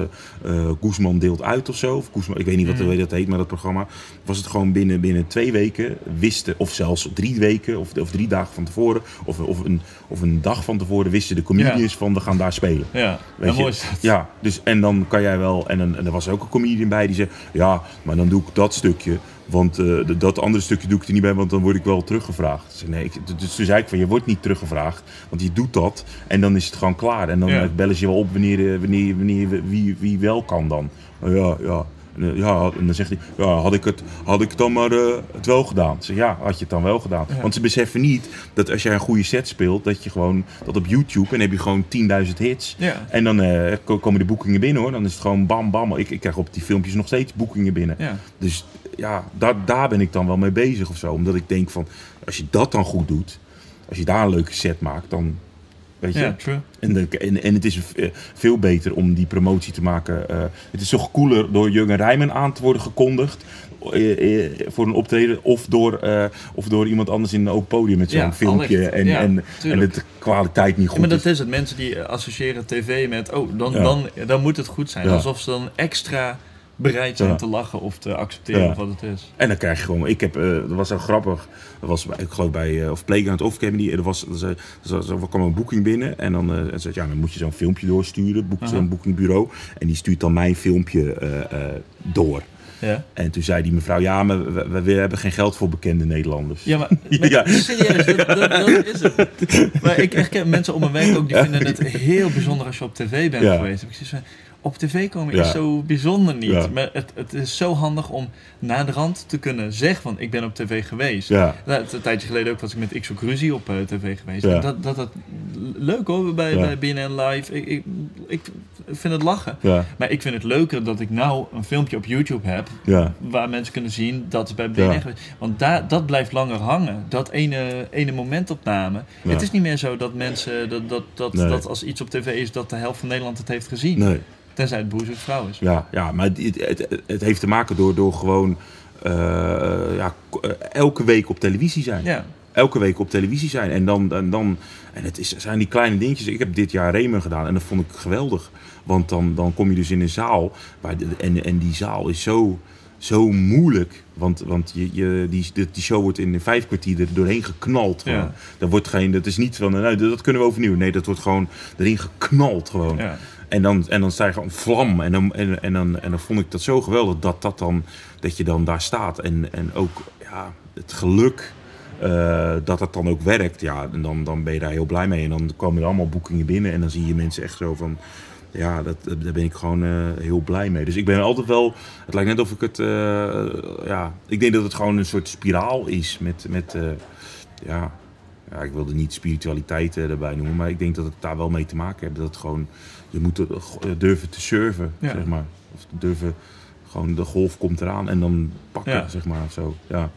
eh, Guzman deelt uit of zo. Of Guzman, ik weet niet wat Mm. dat heet, maar dat programma. Was het gewoon binnen, binnen twee weken wisten, of zelfs drie weken, of, of drie dagen van tevoren, of, of, een, of een dag van tevoren wisten de comedians van we gaan daar spelen. Ja, Weet ja, je? mooi is dat. Ja, dus en dan kan jij wel. En, en er was ook een comedian bij die zei: Ja, maar dan doe ik dat stukje. Want eh, dat andere stukje doe ik er niet bij, want dan word ik wel teruggevraagd. Zei, nee, ik, dus toen zei ik van je wordt niet teruggevraagd, want je doet dat en dan is het gewoon klaar. En dan Ja. bellen ze je wel op wanneer, eh, wanneer, wanneer wie, wie wel kan dan. Ja, ja. En, eh, ja, en dan zegt hij, ja, had ik het, had ik dan maar eh, het wel gedaan? Zeg, ja, had je het dan wel gedaan? Ja. Want ze beseffen niet dat als jij een goede set speelt, dat je gewoon, dat op YouTube, en heb je gewoon 10.000 hits. Ja. En dan eh, ko- komen de boekingen binnen hoor. Dan is het gewoon bam bam. Ik, ik krijg op die filmpjes nog steeds boekingen binnen. Ja. Dus ja, daar, daar ben ik dan wel mee bezig of zo. Omdat ik denk van, als je dat dan goed doet. Als je daar een leuke set maakt, dan weet je. Ja, true. En, de, en, en het is eh, veel beter om die promotie te maken. eh, het is toch cooler door Jurgen Rijmen aan te worden gekondigd. eh, voor een optreden. Of door, of door iemand anders in een open podium met zo'n Ja, filmpje. En, Ja, en, en de kwaliteit niet Ja, goed maar dat is. het. Mensen die associëren tv met, oh, dan, Ja. dan, dan moet het goed zijn. Ja. Alsof ze dan extra bereid zijn Ja. te lachen of te accepteren Ja. wat het is. En dan krijg je gewoon. Ik heb, eh, dat was zo grappig. Dat was ik geloof bij uh, of Playground of Academy. Er was, er, zei- er, kwam een boeking binnen en dan, eh, en zei, ja, dan moet je zo'n filmpje doorsturen. Boekt zo'n boekingbureau en die stuurt dan mijn filmpje eh, eh, door. Ja, En toen zei die mevrouw, ja, maar we, we, we hebben geen geld voor bekende Nederlanders. ja maar Ja. serieus, dat, dat, dat is het. Maar ik herken mensen om mijn werk ook, die vinden het heel bijzonder als je op tv bent geweest. Ik van, op tv komen Ja. is zo bijzonder niet. Ja. Maar het, het is zo handig om naderhand te kunnen zeggen van, ik ben op tv geweest. Ja, Nou, een tijdje geleden ook was ik met X Ruzie op eh, tv geweest. Ja. Dat, dat, dat, leuk hoor, bij, bij BNN Live. Ik, ik, ik vind het lachen. Maar ik vind het leuker dat ik nou een filmpje op YouTube heb... ja. waar mensen kunnen zien dat is bij BNN geweest. Want daar, dat blijft langer hangen. Dat ene, ene momentopname. Het is niet meer zo dat mensen... Dat, dat, dat, Nee. dat als iets op tv is, dat de helft van Nederland het heeft gezien. Nee. Tenzij het boezig vrouw is. Ja, ja maar het, het, het, heeft te maken door, door gewoon eh, ja, eh, elke week op televisie zijn. Ja, elke week op televisie zijn. En dan, en dan en het is, zijn die kleine dingetjes. Ik heb dit jaar Remen gedaan en dat vond ik geweldig. Want dan, dan kom je dus in een zaal. Waar de, en, en die zaal is zo, zo moeilijk. Want, want je, je, die, die show wordt in vijf kwartier er doorheen geknald. Ja. Dat, wordt geen, dat is niet van, nou, dat kunnen we overnieuw. Nee, dat wordt gewoon erin geknald. Gewoon. ja. En dan, en dan sta je gewoon vlam. En dan, en, en, dan, en dan vond ik dat zo geweldig dat, dat, dan, dat je dan daar staat. En, en ook ja, het geluk eh, dat het dan ook werkt. Ja, en dan, dan ben je daar heel blij mee. En dan komen er allemaal boekingen binnen. En dan zie je mensen echt zo van... Ja, dat, daar ben ik gewoon eh, heel blij mee. Dus ik ben altijd wel... Het lijkt net of ik het... eh, ja, ik denk dat het gewoon een soort spiraal is met... met ja, ja, ik wilde niet spiritualiteit erbij noemen, maar ik denk dat het daar wel mee te maken heeft. Dat het gewoon, je moet er, eh, durven te surfen, Ja. zeg maar. Of durven, gewoon de golf komt eraan en dan pakken, zeg maar. Zo, ja.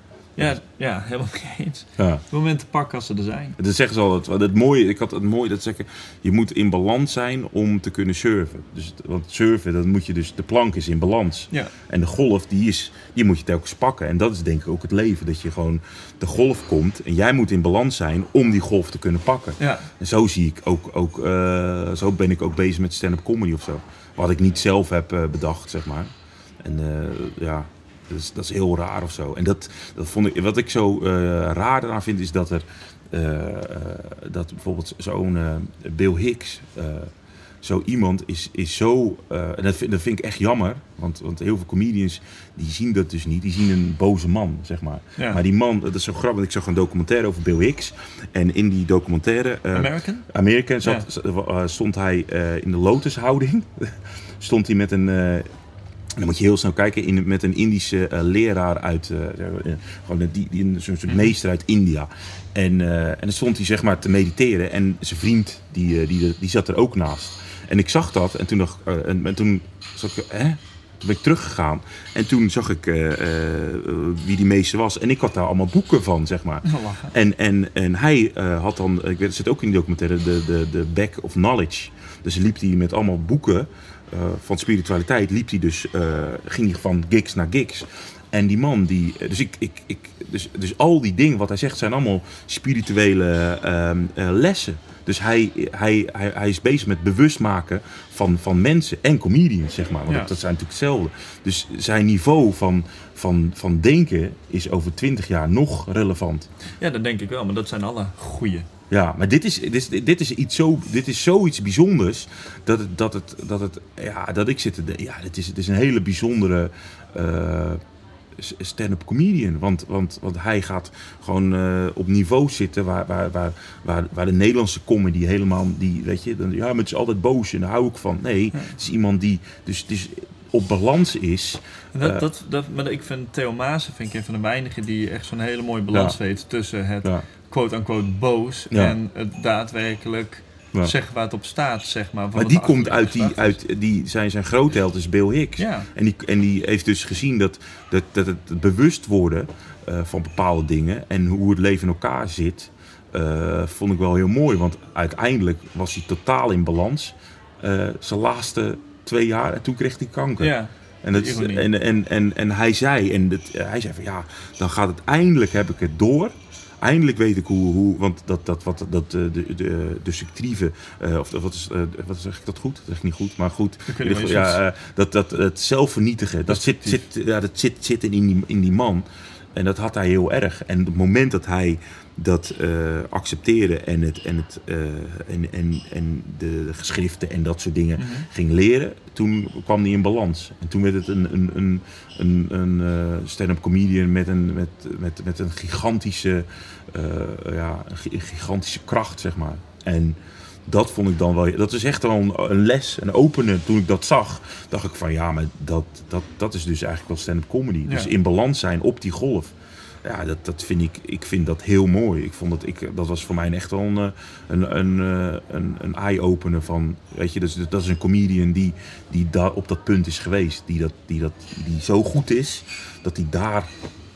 Ja, ja, helemaal mee eens. ja. Momenten pakken als ze er zijn. Dat zeggen ze altijd. Het mooie, ik had het mooie dat ze zeggen, je moet in balans zijn om te kunnen surfen. Dus, want surfen, dan moet je dus, de plank is in balans. Ja, En de golf, die, is, die moet je telkens pakken. En dat is denk ik ook het leven. Dat je gewoon, de golf komt en jij moet in balans zijn om die golf te kunnen pakken. ja. En zo zie ik ook, ook eh, zo ben ik ook bezig met stand-up comedy of zo. Wat ik niet zelf heb eh, bedacht, zeg maar. En eh, ja, dat is, dat is heel raar of zo. En dat, dat vond ik, wat ik zo eh, raar eraan vind, is dat er, eh, eh, dat bijvoorbeeld zo'n Bill Hicks, zo iemand is, is zo, en dat vind, dat vind ik echt jammer, want, want heel veel comedians die zien dat dus niet, die zien een boze man, zeg maar. Ja. Maar die man, dat is zo grappig, ik zag een documentaire over Bill Hicks. En in die documentaire... eh, American? Amerika zat, Ja. stond hij in de lotushouding. stond hij met een. Dan moet je heel snel kijken, in, met een Indische eh, leraar uit. eh, gewoon die, die, een soort meester uit India. En, en dan stond hij zeg maar te mediteren. En zijn vriend, die, die, die zat er ook naast. En ik zag dat. En toen, eh, en, en toen zag ik. Hè? Toen ben ik teruggegaan. En toen zag ik wie die meester was. En ik had daar allemaal boeken van, zeg maar. Oh. En, en, en hij had dan, ik weet, het zit ook in die documentaire, de, de, de back of knowledge. Dus liep hij met allemaal boeken eh, van spiritualiteit liep hij dus, eh, ging hij van gigs naar gigs. En die man, die, dus, ik, ik, ik, dus, dus al die dingen wat hij zegt zijn allemaal spirituele ehm, eh, lessen. Dus hij, hij, hij, hij is bezig met bewust maken van, van mensen en comedians, zeg maar. Want Ja. dat, zijn natuurlijk hetzelfde. Dus zijn niveau van, van, van denken is over twintig jaar nog relevant. Ja, dat denk ik wel, maar dat zijn alle goeie. Ja, maar dit is, dit is, dit is, iets zo, dit is zoiets bijzonders dat, het, dat, het, dat, het, ja, dat ik zit te denken, ja, dit is, het is een hele bijzondere eh, stand-up comedian. Want, want, want hij gaat gewoon eh, op niveau zitten waar, waar, waar, waar, waar de Nederlandse comedy helemaal, die, weet je, dan, ja, maar het is altijd boos en daar hou ik van. Nee, het is iemand die dus, dus op balans is. Dat, Eh. dat, dat, maar ik vind Theo Maassen vind ik een van de weinigen die echt zo'n hele mooie balans Ja. weet tussen het Ja, quote-unquote boos Ja. en het daadwerkelijk ja. zeggen waar het op staat, zeg maar. Maar die komt uit die, uit die, zijn, zijn grootheld is Bill Hicks. Ja. En, die, en die heeft dus gezien dat, dat, dat het bewust worden eh, van bepaalde dingen en hoe het leven in elkaar zit, eh, vond ik wel heel mooi. Want uiteindelijk was hij totaal in balans. eh, zijn laatste twee jaar en toen kreeg hij kanker. Ja, En, dat, en, en, en, en hij zei, en dat, hij zei van ja, dan gaat het eindelijk heb ik het door. Eindelijk weet ik hoe, hoe want dat, dat, wat, dat eh, de, de, de subtieve, eh, of wat, is, eh, wat zeg ik dat goed? Dat zeg ik niet goed, maar goed. Ja, dat, dat, het zelfvernietigen, dat, zit, zit, ja, dat zit, zit in, die, in die man. En dat had hij heel erg. En op het moment dat hij dat eh, accepteerde en, het, en, het, eh, en, en, en de, geschriften en dat soort dingen Mhm. ging leren, toen kwam hij in balans. En toen werd het een, een, een, een, een eh, stand-up comedian met een, met, met, met een gigantische, ja, een gi- gigantische kracht, zeg maar. En dat vond ik dan wel. Dat is echt wel een, een les, een opener. Toen ik dat zag, dacht ik van ja, maar dat, dat, dat is dus eigenlijk wel stand-up comedy. Dus in balans zijn op die golf. Ja, dat, dat vind ik, ik vind dat heel mooi. Ik vond dat, ik, dat was voor mij echt wel een, eh, een, een, eh, een, een eye-opener van, weet je, dus, dat is een comedian die, die daar op dat punt is geweest. Die, dat, die, dat, die zo goed is, dat hij daar,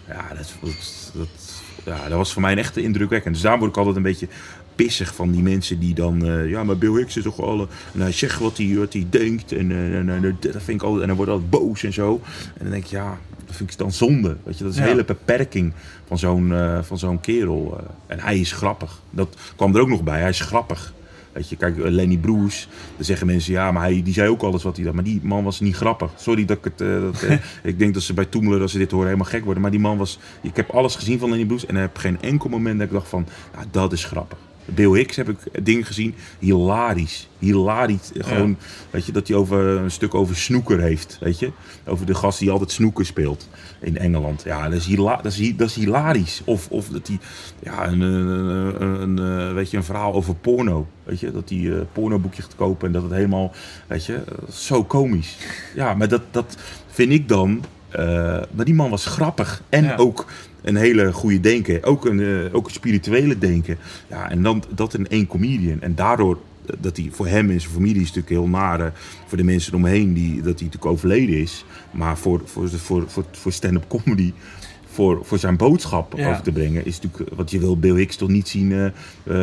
ja, dat, dat, dat, ja, dat was voor mij echt indrukwekkend. Dus daar word ik altijd een beetje pissig van die mensen die dan, eh, ja, maar Bill Hicks is toch wel, eh, en hij zegt wat hij, wat hij denkt en, eh, en, en, dat vind ik altijd, en dan wordt altijd boos en zo. En dan denk ik, ja, dat vind ik dan zonde, weet je, dat is een Ja. hele beperking van zo'n van zo'n kerel. en hij is grappig. Dat kwam er ook nog bij, hij is grappig. Weet je, kijk, Lenny Bruce, dan zeggen mensen, ja, maar hij, die zei ook alles wat hij dacht. Maar die man was niet grappig. Sorry dat ik het, dat, ik denk dat ze bij Toemler, als ze dit horen, helemaal gek worden. Maar die man was, ik heb alles gezien van Lenny Bruce en heb geen enkel moment dat ik dacht van, nou, dat is grappig. Bill Hicks heb ik dingen gezien, hilarisch. Hilarisch. Gewoon, weet je, dat hij over een stuk over snoeker heeft, weet je. Over de gast die altijd snoeker speelt in Engeland. Ja, dat is, hila dat is, hi- dat is hilarisch. Of, of dat hij, ja, een, een, een, eh, weet je, een verhaal over porno. Weet je, dat hij een pornoboekje gaat kopen en dat het helemaal, weet je, eh, zo komisch. Ja, maar dat, dat vind ik dan, eh, maar die man was grappig. En Ja. ook een hele goede denken. Ook een, eh, ook een spirituele denken. Ja, en dan dat in één comedian. En daardoor eh, dat hij voor hem en zijn familie is natuurlijk heel nare. Voor de mensen eromheen die, dat hij natuurlijk overleden is. Maar voor, voor, voor, voor, voor stand-up comedy. Voor, voor zijn boodschap Ja. over te brengen. Is natuurlijk, want je wil Bill Hicks toch niet zien, eh,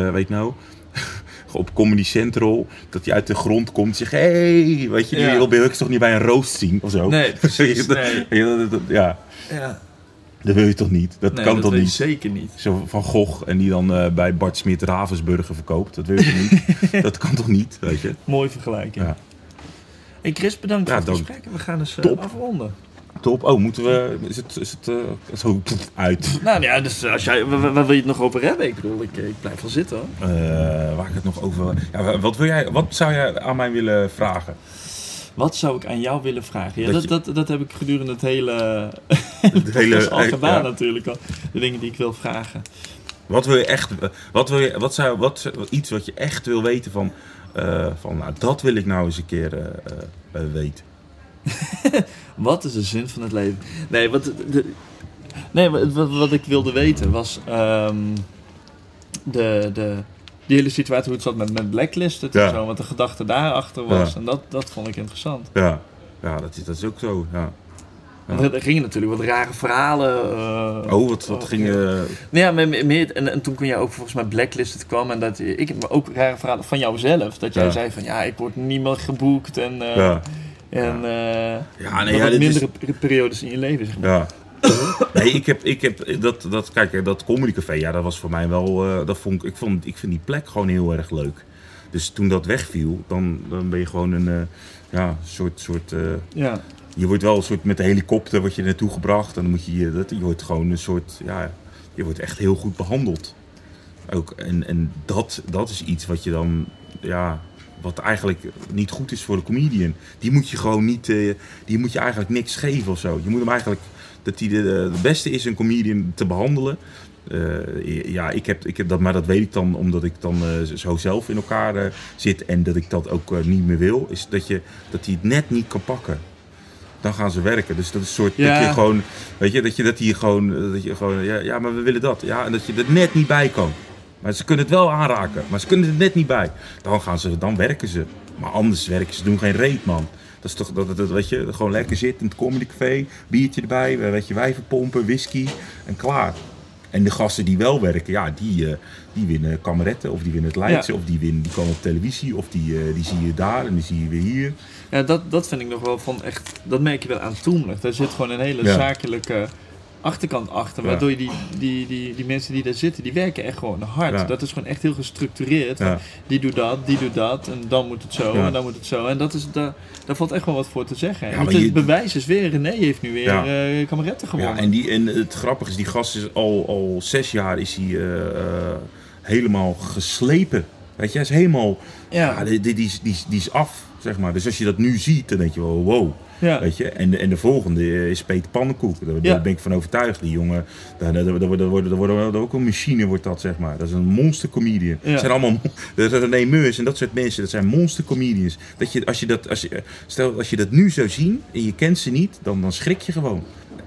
eh, weet nou. Op Comedy Central, dat hij uit de grond komt en zegt: Hey, weet je, Ja. wil Bill Hicks toch niet bij een roost zien of zo? Nee, precies, Dat- nee. Ja, dat- dat- ja, Ja, dat wil je toch niet? Dat nee, kan dat toch niet? zeker niet. Zo van Gogh en die dan eh, bij Bart Smit Ravensburger verkoopt. Dat wil je toch niet? dat kan toch niet, weet je? Mooi vergelijking. Ja. Hey Chris, bedankt Ja, voor het gesprek. We gaan eens eh, Top. afronden. Top. Oh, moeten we... Is het, is het eh, zo uit? Nou ja, dus als jij, waar, waar wil je het nog over hebben? Ik bedoel, ik, ik blijf wel zitten hoor. Waar ik het nog over... Ja, wat, wil jij, wat zou jij aan mij willen vragen? Wat zou ik aan jou willen vragen? Ja, Dat dat, dat, dat heb ik gedurende het hele, Het hele, al gedaan ja. natuurlijk al. De dingen die ik wil vragen. Wat wil je echt... Wat wil je... Wat zou... Wat, iets wat je echt wil weten van... eh, van nou, dat wil ik nou eens een keer eh, eh, weten. Wat is de zin van het leven? Nee, wat, de, nee, wat, wat, wat ik wilde weten was ehm, de, de, die hele situatie, hoe het zat met, met blacklisted en zo. Wat de gedachte daarachter was. En dat, dat vond ik interessant. Ja. Ja, dat is, dat is ook zo. Ja. Ja. Er gingen natuurlijk wat rare verhalen. eh, Oh, wat, wat ging... eh, Nou ja, meer, meer- en, en toen kon jij ook volgens mij blacklisted kwam. En dat ik ook rare verhalen van jouzelf. Dat jij Ja. zei van ja, ik word niet meer geboekt. En, eh, ja. En Ja, nee, ja, is- mindere per- periodes in je leven, zeg maar. Ja. Nee, ik heb, ik heb dat, dat, kijk, dat comedycafé, ja, dat was voor mij wel, eh, dat vond ik, ik vond, ik vind die plek gewoon heel erg leuk. Dus toen dat wegviel, dan, dan ben je gewoon een, eh, ja, soort, soort, eh, Ja. je wordt wel een soort met de helikopter wordt je naartoe gebracht en dan moet je, je- dat, je wordt gewoon een soort, ja, je wordt echt heel goed behandeld. Ook, en en dat, dat is iets wat je dan, ja, wat eigenlijk niet goed is voor de comedian. Die moet je gewoon niet, die moet je eigenlijk niks geven of zo. Je moet hem eigenlijk, dat hij de, de beste is een comedian te behandelen. Eh, ja, ik heb, ik heb dat, maar dat weet ik dan omdat ik dan eh, zo zelf in elkaar eh, zit en dat ik dat ook niet meer wil. Is dat, je, dat hij het net niet kan pakken. Dan gaan ze werken. Dus dat is een soort Ja. dat je gewoon, weet je, dat je dat hier gewoon, dat je gewoon, ja, ja, maar we willen dat. Ja, en dat je er net niet bij kan. Maar ze kunnen het wel aanraken, maar ze kunnen er net niet bij. Dan gaan ze, dan werken ze. Maar anders werken ze, doen geen reet, man. Dat is toch, dat, dat, dat, weet je, gewoon lekker zitten in het comedycafé, biertje erbij, eh, weet je, wijven pompen, whisky en klaar. En de gasten die wel werken, ja, die, eh, die winnen kameretten of die winnen het Leidse Ja. of die, winnen, die komen op televisie of die, eh, die zie je daar en die zie je weer hier. Ja, dat, dat vind ik nog wel van echt... Dat merk je wel aan Toemler. Daar zit gewoon een hele Ja. zakelijke achterkant achter. Waardoor je die, die, die, die mensen die daar zitten, die werken echt gewoon hard. Dat is gewoon echt heel gestructureerd. Die doet dat, die doet dat. En dan moet het zo en dan moet het zo. En dat is, daar, daar valt echt wel wat voor te zeggen. Het je- bewijs is weer, René heeft nu weer eh kameretten gewonnen. Ja, en, die, en het grappige is, die gast is al, al zes jaar is hij eh, eh, helemaal geslepen. Weet je, hij is helemaal, Ja. die, die, die, is- die, die is af, zeg maar. Dus als je dat nu ziet, dan denk je wel, wow. Ja. Weet je? En, de- en de volgende eh, is Peter Pannenkoek. Daar, Ja. ben ik van overtuigd. Die jongen, daar, daar, daar, daar, daar, wordt- daar daar ook een machine, wordt dat, zeg maar. Dat is een monster comedian. Ja. Zijn allemaal, dat Meurs en dat soort mensen, dat zijn monster comedians. Dat je, als je dat, als je, stel, als je dat nu zou zien en je kent ze niet, dan, dan schrik je gewoon.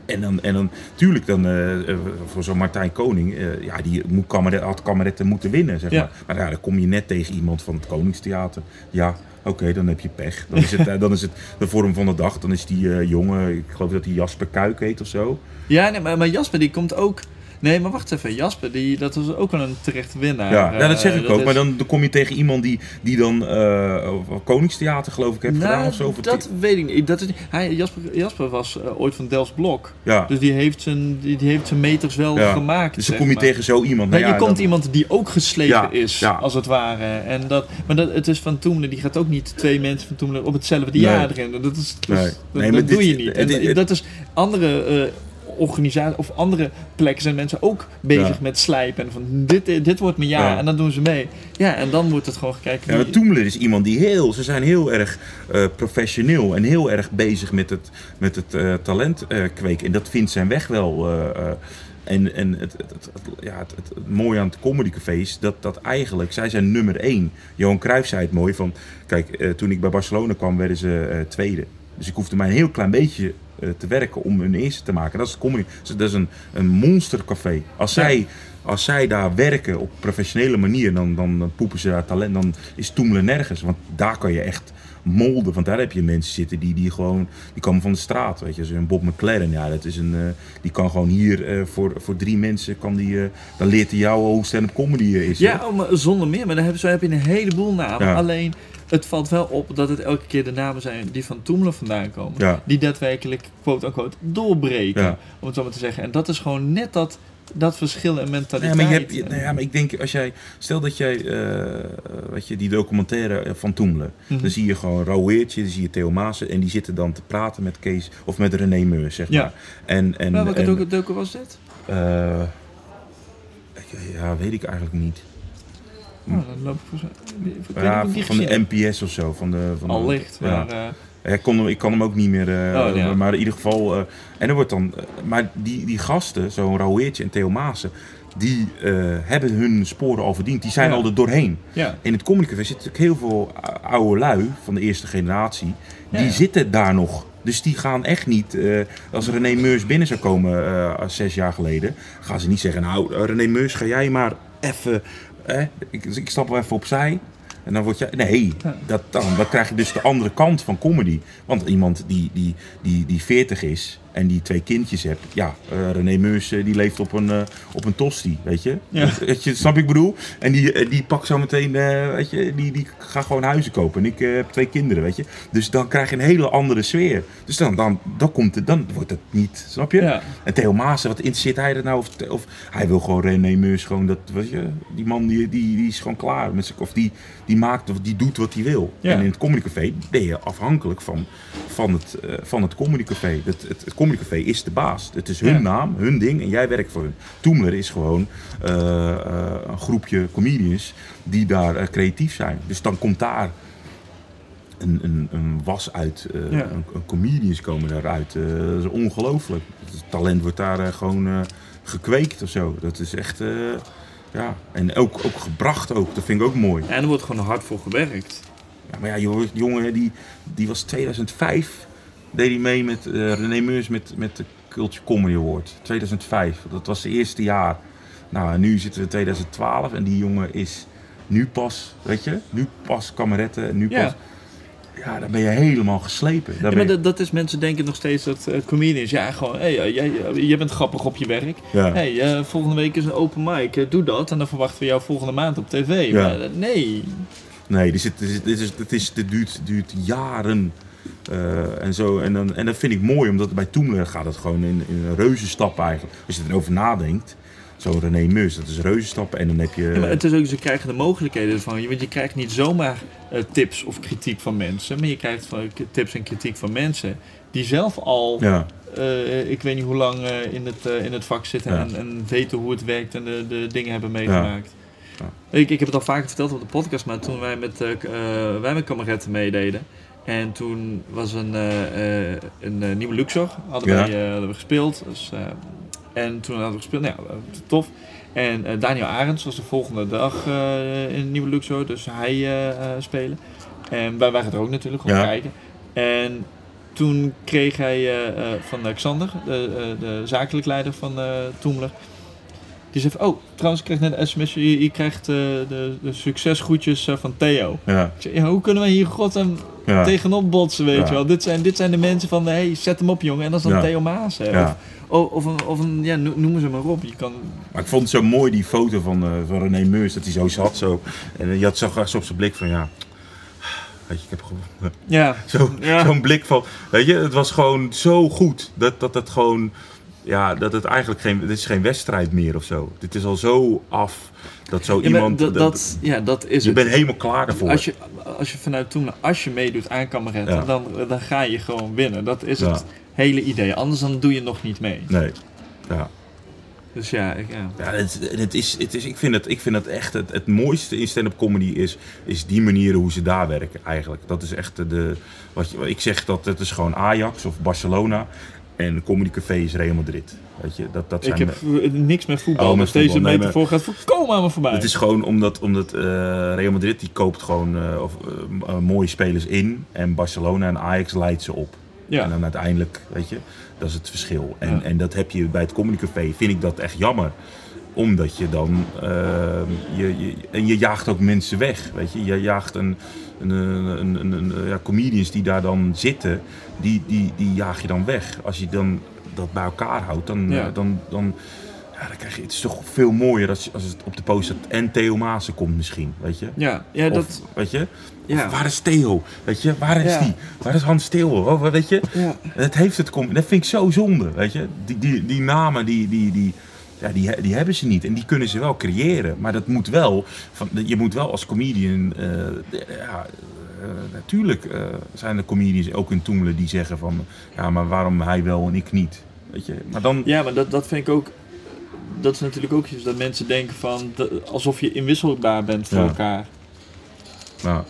En dan, en dan tuurlijk, dan, eh, eh, voor zo'n Martijn Koning, eh, ja, die moet kameret, had kameretten moeten winnen, zeg Ja. maar. Maar ja, dan kom je net tegen iemand van het Koningstheater. Ja, oké, dan heb je pech. Dan is, het, dan is het de vorm van de dag. Dan is die eh, jongen, ik geloof dat hij Jasper Kuik heet of zo. Ja, nee, maar, maar Jasper die komt ook... Nee, maar wacht even. Jasper, die, dat was ook wel een terecht winnaar. Ja, ja, dat zeg Eh, ik ook. is- Maar dan, dan kom je tegen iemand die, die dan eh, Koningstheater geloof ik heeft gedaan Nou, of zo. Of het- dat weet ik niet. Dat is, hij, Jasper, Jasper was eh, ooit van Dels Blok. ja. Dus die heeft zijn, die, die heeft zijn meters wel Ja. gemaakt. Dus dan kom je maar. tegen zo iemand. Nee, Nou je komt dan- iemand die ook geslepen is, ja. als het ware. En dat, maar dat, het is van Toemler, die gaat ook niet twee mensen van Toemler op hetzelfde Nee. jaar erin. Dat, is, dat, Nee. dat, Nee, dat doe dit- je niet. En dit- dat is andere organisaties of andere plekken zijn mensen ook bezig Ja. met slijpen. En van dit, dit wordt mijn jaar Ja. en dan doen ze mee. Ja, en dan wordt het gewoon gekeken. Ja, maar Toemler is iemand die heel, ze zijn heel erg eh, professioneel en heel erg bezig met het, met het eh, talent eh, kweken. En dat vindt zijn weg wel. en en het, het, ja, het, het, mooie aan het comedycafé is dat, dat eigenlijk, zij zijn nummer één. Johan Cruijff zei het mooi van, kijk, toen ik bij Barcelona kwam werden ze tweede. Dus ik hoefde maar een heel klein beetje te werken om hun eerste te maken. Dat is, comedy, dat is een, een monstercafé. Als zij als zij daar werken op professionele manier, dan, dan, dan poepen ze daar talent. Dan is Toemelen nergens. Want daar kan je echt molden. Want daar heb je mensen zitten die, die gewoon, die komen van de straat. Weet je, zo'n Bob McLaren, ja, dat is een, eh, die kan gewoon hier eh, voor, voor drie mensen, kan die, eh, dan leert hij jou hoe stand-up comedy is. Ja, oh, maar zonder meer. Maar dan heb, zo heb je een heleboel namen. Ja. Alleen, het valt wel op dat het elke keer de namen zijn die van Toemelen vandaan komen. Ja. Die daadwerkelijk, quote-unquote, doorbreken. Ja. Om het zo maar te zeggen. En dat is gewoon net dat, dat verschil in Ja, mentaliteit. maar, je hebt, nou ja, maar ik denk, als jij, stel dat jij, eh, weet je, die documentaire eh, van Toemelen, Mhm. dan zie je gewoon Rauweertje, dan zie je Theo Maassen en die zitten dan te praten met Kees, of met René Meurs, zeg Ja. maar. En, en, Maar welke en, docu- was dit? eh, ja, weet ik eigenlijk niet. Oh, dan loop ik voor Ja, van de. NPS of zo. Van de, van de- ja. maar... eh, Ja, ik, kon, hem- ik kan hem ook niet meer. eh, Oh, ja. Maar in ieder geval. eh, en er wordt dan. maar die, die gasten, zo'n Rauweertje en Theo Maassen. Die hebben hun sporen al verdiend. Die zijn Ja. al er doorheen. ja. In het Communicafé zitten natuurlijk heel veel ou- oude lui van de eerste generatie. Die zitten daar nog. Dus die gaan echt niet, als René Meurs binnen zou komen als zes jaar geleden, gaan ze niet zeggen, nou René Meurs, ga jij maar even, ik, ik stap wel even opzij. En dan word je, nee, dat, dan, dan krijg je dus de andere kant van comedy. Want iemand die, die, die, die 40 is, en die twee kindjes hebt. Ja, eh, René Meurs eh, die leeft op een, eh, op een tosti, weet je? Ja. Weet je, snap ik bedoel? En die, die pakt zo meteen, weet je, die, die gaat gewoon huizen kopen. En ik heb twee kinderen, weet je? Dus dan krijg je een hele andere sfeer. Dus dan, dan, dan, komt het, dan wordt het niet, snap je? Ja. En Theo Maassen, wat interesseert hij er nou? Of, of hij wil gewoon René Meurs gewoon, dat, weet je, die man die, die, die is gewoon klaar. Met zijn, of die, die maakt, of die doet wat hij wil. Ja. En in het comedycafé ben je afhankelijk van, van het, eh, van het comedycafé. Het, het, het comedycafé is de baas. Het is hun Ja. naam, hun ding en jij werkt voor hun. Toemler is gewoon eh, eh, een groepje comedians die daar creatief zijn. Dus dan komt daar een, een, een was uit. Ja. een, een comedians komen daaruit. dat is ongelooflijk. Het talent wordt daar gewoon gekweekt of zo. Dat is echt... ja, en ook, ook gebracht ook. Dat vind ik ook mooi. En er wordt gewoon hard voor gewerkt. Ja, maar ja, die jongen die, die was 2005, deed hij mee met eh, René Meurs met, met de Culture Comedy Award. 2005, dat was het eerste jaar. Nou, en nu zitten we in 2012 en die jongen is nu pas, weet je, nu pas kameretten, nu pas... Ja, dan ben je helemaal geslepen. Ja, maar dat, dat is mensen denken nog steeds dat eh, comedians, ja, gewoon, hey, eh, jij, jij bent grappig op je werk. ja. hey, eh, volgende week is een open mic, eh, doe dat en dan verwachten we jou volgende maand op tv. Ja. Maar, eh, nee, Nee, dit, zit, dit, is, dit, is, dit, is, dit duurt, duurt jaren. Eh, en, zo, en, dan, en dat vind ik mooi, omdat bij Toemler gaat het gewoon in, in een reuzenstap eigenlijk. Als je erover nadenkt, zo'n René Mus, dat is reuzenstappen. En dan heb je... Ja, maar het is ook, ze krijgen de mogelijkheden van je. Want je krijgt niet zomaar eh, tips of kritiek van mensen. Maar je krijgt tips en kritiek van mensen die zelf al, ja, eh, ik weet niet hoe lang eh, in, het, in het vak zitten. Ja. En, en weten hoe het werkt en de, de dingen hebben meegemaakt. Ja. Ik, ik heb het al vaker verteld op de podcast. Maar toen wij met, wij met kameretten meededen. En toen was een, een nieuwe Luxor. Hadden, Ja. wij, hadden we gespeeld. Dus, en toen hadden we gespeeld. Nou, ja, tof. En eh, Daniel Arends was de volgende dag eh, in Nieuwe Luxor, dus hij eh, spelen. En wij waren er ook natuurlijk, gewoon Ja. kijken. En toen kreeg hij van Xander, de, de zakelijk leider van Toemler, die zei van, oh, trouwens, ik kreeg net een sms, je, je krijgt de, de succesgroetjes van Theo. ja, Ik zei, ja, hoe kunnen we hier god en ja. tegenop botsen, weet je wel? Dit zijn, dit zijn de mensen van, hey, zet hem op jongen, en dat is dan. Theo Maas. hè. Of, of, een, of een, ja, no- noemen ze maar op. Je kan, Maar ik vond het zo mooi, die foto van, eh, van René Meurs, dat hij zo zat. Zo. En je had zo graag op zijn blik van, ja... Weet je, ik heb gewoon... ja, Zo, Ja. Zo'n blik van, weet je, het was gewoon zo goed dat, dat het gewoon, ja, dat het eigenlijk geen, dit is geen wedstrijd meer of zo. Dit is al zo af dat zo Ja, iemand, dat, dat- ja, dat is je het. bent helemaal klaar ervoor. Als je, als je vanuit toen, als je meedoet aan Ja. dan, dan ga je gewoon winnen. Dat is het hele idee. Anders dan doe je nog niet mee. Nee, ja. Dus ja, ik, ja. Ja, het, het is, het is, ik, vind het, ik vind het echt het, het mooiste in stand-up comedy is, is die manieren hoe ze daar werken eigenlijk. Dat is echt de, wat, je, wat ik zeg, dat het is gewoon Ajax of Barcelona en Comedy Café is Real Madrid. Weet je, dat, dat zijn Ik heb niks met voetbal, Oh, met dus deze. Nee, metafoor gaat volkomen aan me voorbij. Het is gewoon omdat, omdat eh, Real Madrid die koopt gewoon eh, of, eh, mooie spelers in. En Barcelona en Ajax leidt ze op. ja. En dan uiteindelijk, weet je, dat is het verschil. En, Ja. en dat heb je bij het Comedy Café, vind ik dat echt jammer. Omdat je dan, eh, je, je, en je jaagt ook mensen weg, weet je. Je jaagt een, een, een, een, een- ja, comedians die daar dan zitten, die, die, die jaag je dan weg. Als je dan dat bij elkaar houdt, dan, Ja. eh, dan, dan, ja, dan krijg je, het is toch veel mooier als, als het op de poster en Theo Maassen komt misschien, weet je. ja, ja, Of, dat... weet je, Ja. Of waar is Theo? Weet je, waar is Ja. die? Waar is Hans Theo? Oh, weet je, Ja. het heeft het kom. Dat vind ik zo zonde, weet je. Die, die, die namen, die, die, die, ja, die, die hebben ze niet. En die kunnen ze wel creëren. Maar dat moet wel, van, je moet wel als comedian, eh, ja, eh, natuurlijk eh, zijn er comedians, ook in Toemelen, die zeggen van, ja, maar waarom hij wel en ik niet? Weet je, maar dan, Ja, maar dat, dat vind ik ook. Dat is natuurlijk ook iets dat mensen denken van. de- alsof je inwisselbaar bent voor Ja. elkaar. nou,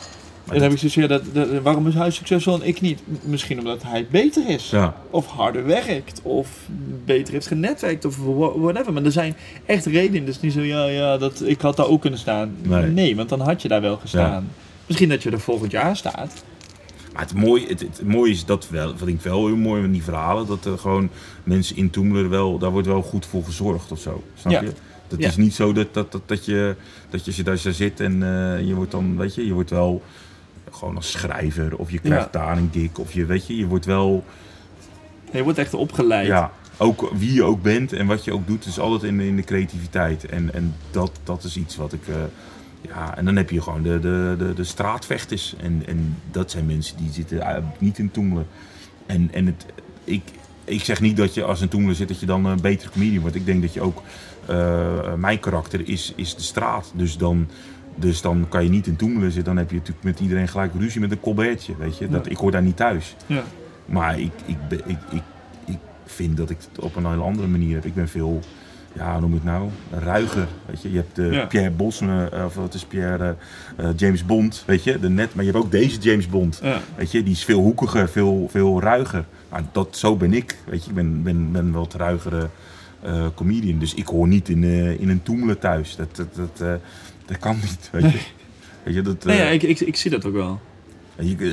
En dan heb ik zoiets ja, dat, dat- waarom is hij succesvol en ik niet? Misschien omdat hij beter is. ja, Of harder werkt. Of beter heeft genetwerkt. Of wha- whatever. Maar er zijn echt redenen. Dus niet zo, ja, ja, dat, ik had daar ook kunnen staan. Nee. want dan had je daar wel gestaan. Misschien dat je er volgend jaar staat. Maar het mooie, het, het mooie is dat wel, wat ik wel heel mooi van die verhalen, dat er gewoon mensen in Toemler wel, daar wordt wel goed voor gezorgd of zo. Snap Ja. je? Dat Ja. is niet zo dat, dat, dat, dat je, dat je daar zo zit en eh, je wordt dan, weet je, je wordt wel gewoon als schrijver of je krijgt Ja. daar een gig of je, weet je, je wordt wel, Je wordt echt opgeleid. Ja, ook wie je ook bent en wat je ook doet, is altijd in, in de creativiteit. En, en dat, dat is iets wat ik. eh, ja, en dan heb je gewoon de, de, de, de straatvechters. En, en dat zijn mensen die zitten eh, niet in Toemelen. En, en het, ik, ik zeg niet dat je als een Toemelen zit, dat je dan een betere comedian wordt. Ik denk dat je ook. eh, mijn karakter is, is de straat. Dus dan. Dus dan kan je niet in Toemelen zitten. Dan heb je natuurlijk met iedereen gelijk ruzie met een colbertje. Weet je? Dat, Ja. Ik hoor daar niet thuis. Ja. Maar ik, ik, ik, ik, ik vind dat ik het op een hele andere manier heb. Ik ben veel, ja, hoe noem ik het nou? Ruiger. Weet je, je hebt de Ja. Pierre Bosme, eh, of wat is Pierre, eh, eh, James Bond, weet je, de net. Maar je hebt ook deze James Bond. Ja. Weet je, die is veel hoekiger, veel, veel ruiger. Maar dat, zo ben ik. Weet je, ik ben, ben, ben wel wat ruigere eh, comedian. Dus ik hoor niet in, eh, in een Toemelen thuis. Dat, dat, dat, eh, dat kan niet, weet je. Weet je, dat, Nee, eh, ja, ik, ik, ik zie dat ook wel.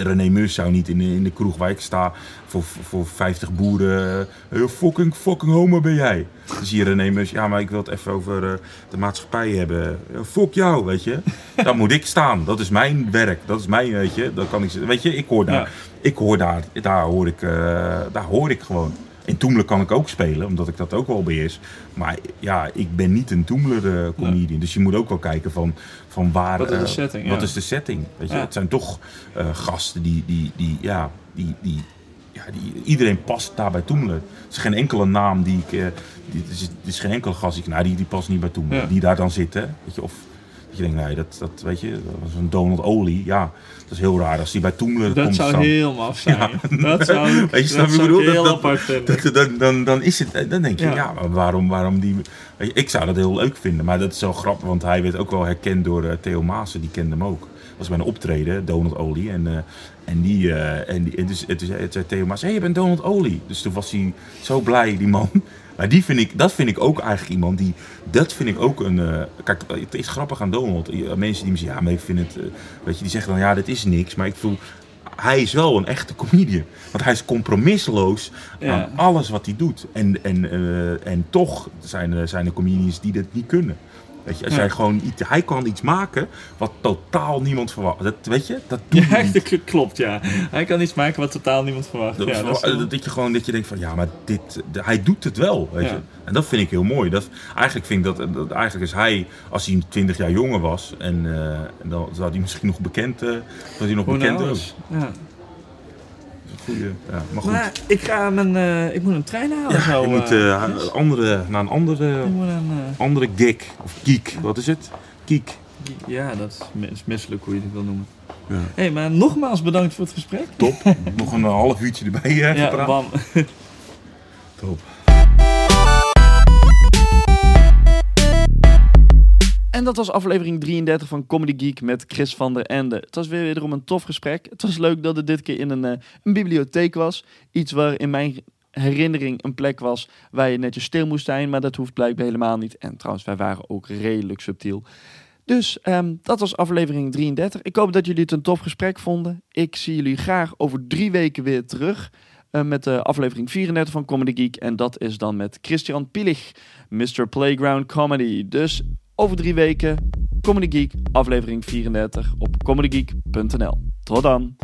René Mus zou niet in de, in de kroeg waar ik sta voor, voor 50 boeren. eh, fucking, fucking homo ben jij. Dan zie je René Mus, ja, maar ik wil het even over eh, de maatschappij hebben. Fuck jou, weet je. Dan moet ik staan. Dat is mijn werk. Dat is mijn, weet je. Dat kan ik, weet je, ik hoor daar. Ja. Ik hoor daar, daar hoor ik, eh, daar hoor ik gewoon. In Toemelen kan ik ook spelen, omdat ik dat ook wel beheers. Maar ja, ik ben niet een Toemler comedian. Dus je moet ook wel kijken van, van waar... Wat is de eh, setting, Wat ja. is de setting? Weet je? Ja. Het zijn toch eh, gasten die, die, die, ja, die, die, ja, die... Iedereen past daar bij Toemelen. Het is geen enkele naam die ik... eh, die, het, is, het is geen enkele gast die ik... Nou, die, die past niet bij Toemelen. Ja. Die daar dan zitten. Weet je, of dat je denkt, nee, dat, dat weet je... Dat was een Donald Olie. Ja, dat is heel raar als die bij Toemelen Dat komt zou staan. heel maf zijn. Dat zou ik, Weet je, dat ik zou ik heel Dat- apart vinden. Dat, dan, dan, dan is het, dan denk je, Ja. waarom, waarom die... Weet je, ik zou dat heel leuk vinden, maar dat is zo grappig, want hij werd ook wel herkend door eh, Theo Maassen, die kende hem ook. Was bij een optreden, Donald Olie, en, eh, en die, eh, en die en dus, het, het zei Theo Maassen, hé, hey, je bent Donald Olie. Dus toen was hij zo blij, die man. Maar die vind ik, dat vind ik ook eigenlijk iemand die, dat vind ik ook een, eh, kijk, het is grappig aan Donald. Mensen die me zeggen, ja, maar ik vind het, weet je, die zeggen dan, ja, dit is niks, maar ik voel, hij is wel een echte comedian. Want hij is compromisloos Ja. aan alles wat hij doet. En, en, en toch zijn zijn er comedians die dat niet kunnen. Weet je, als Ja. jij gewoon iets, hij kan iets maken wat totaal niemand verwacht. Dat, weet je, dat doet Ja, dat klopt, ja. Hij kan iets maken wat totaal niemand verwacht. Dat, Ja, dat wel- dat je gewoon dat je denkt van ja, maar dit, hij doet het wel. Weet Ja. je? En dat vind ik heel mooi. Dat, eigenlijk vind ik dat, dat eigenlijk is hij, als hij 20 jaar jonger was, en, en dan zou hij misschien nog bekend, was hij nog Who bekend. knows? Ja. Goeie, ja, maar goed. Maar ik ga mijn, eh, ik moet een trein halen ja, zo. je moet eh, eh, dus andere, naar een andere, een, andere gig of geek. Wat is het? Geek. ja, dat is mis- misselijk hoe je het wil noemen. Ja. Hé, hey, maar nogmaals bedankt voor het gesprek. Top. nog een half uurtje erbij eh, Ja, gepraat. bam. Top. En dat was aflevering 33 van Comedy Geek met Chris van der Ende. Het was weer wederom een tof gesprek. Het was leuk dat het dit keer in een, eh, een bibliotheek was. Iets waar in mijn herinnering een plek was waar je netjes stil moest zijn. Maar dat hoeft blijkbaar helemaal niet. En trouwens, wij waren ook redelijk subtiel. Dus ehm, dat was aflevering 33. Ik hoop dat jullie het een tof gesprek vonden. Ik zie jullie graag over drie weken weer terug. eh, met de aflevering 34 van Comedy Geek. En dat is dan met Christian Pielig, Mr. Playground Comedy. Dus over drie weken Comedy Geek, aflevering 34 op comedygeek.nl. Tot dan!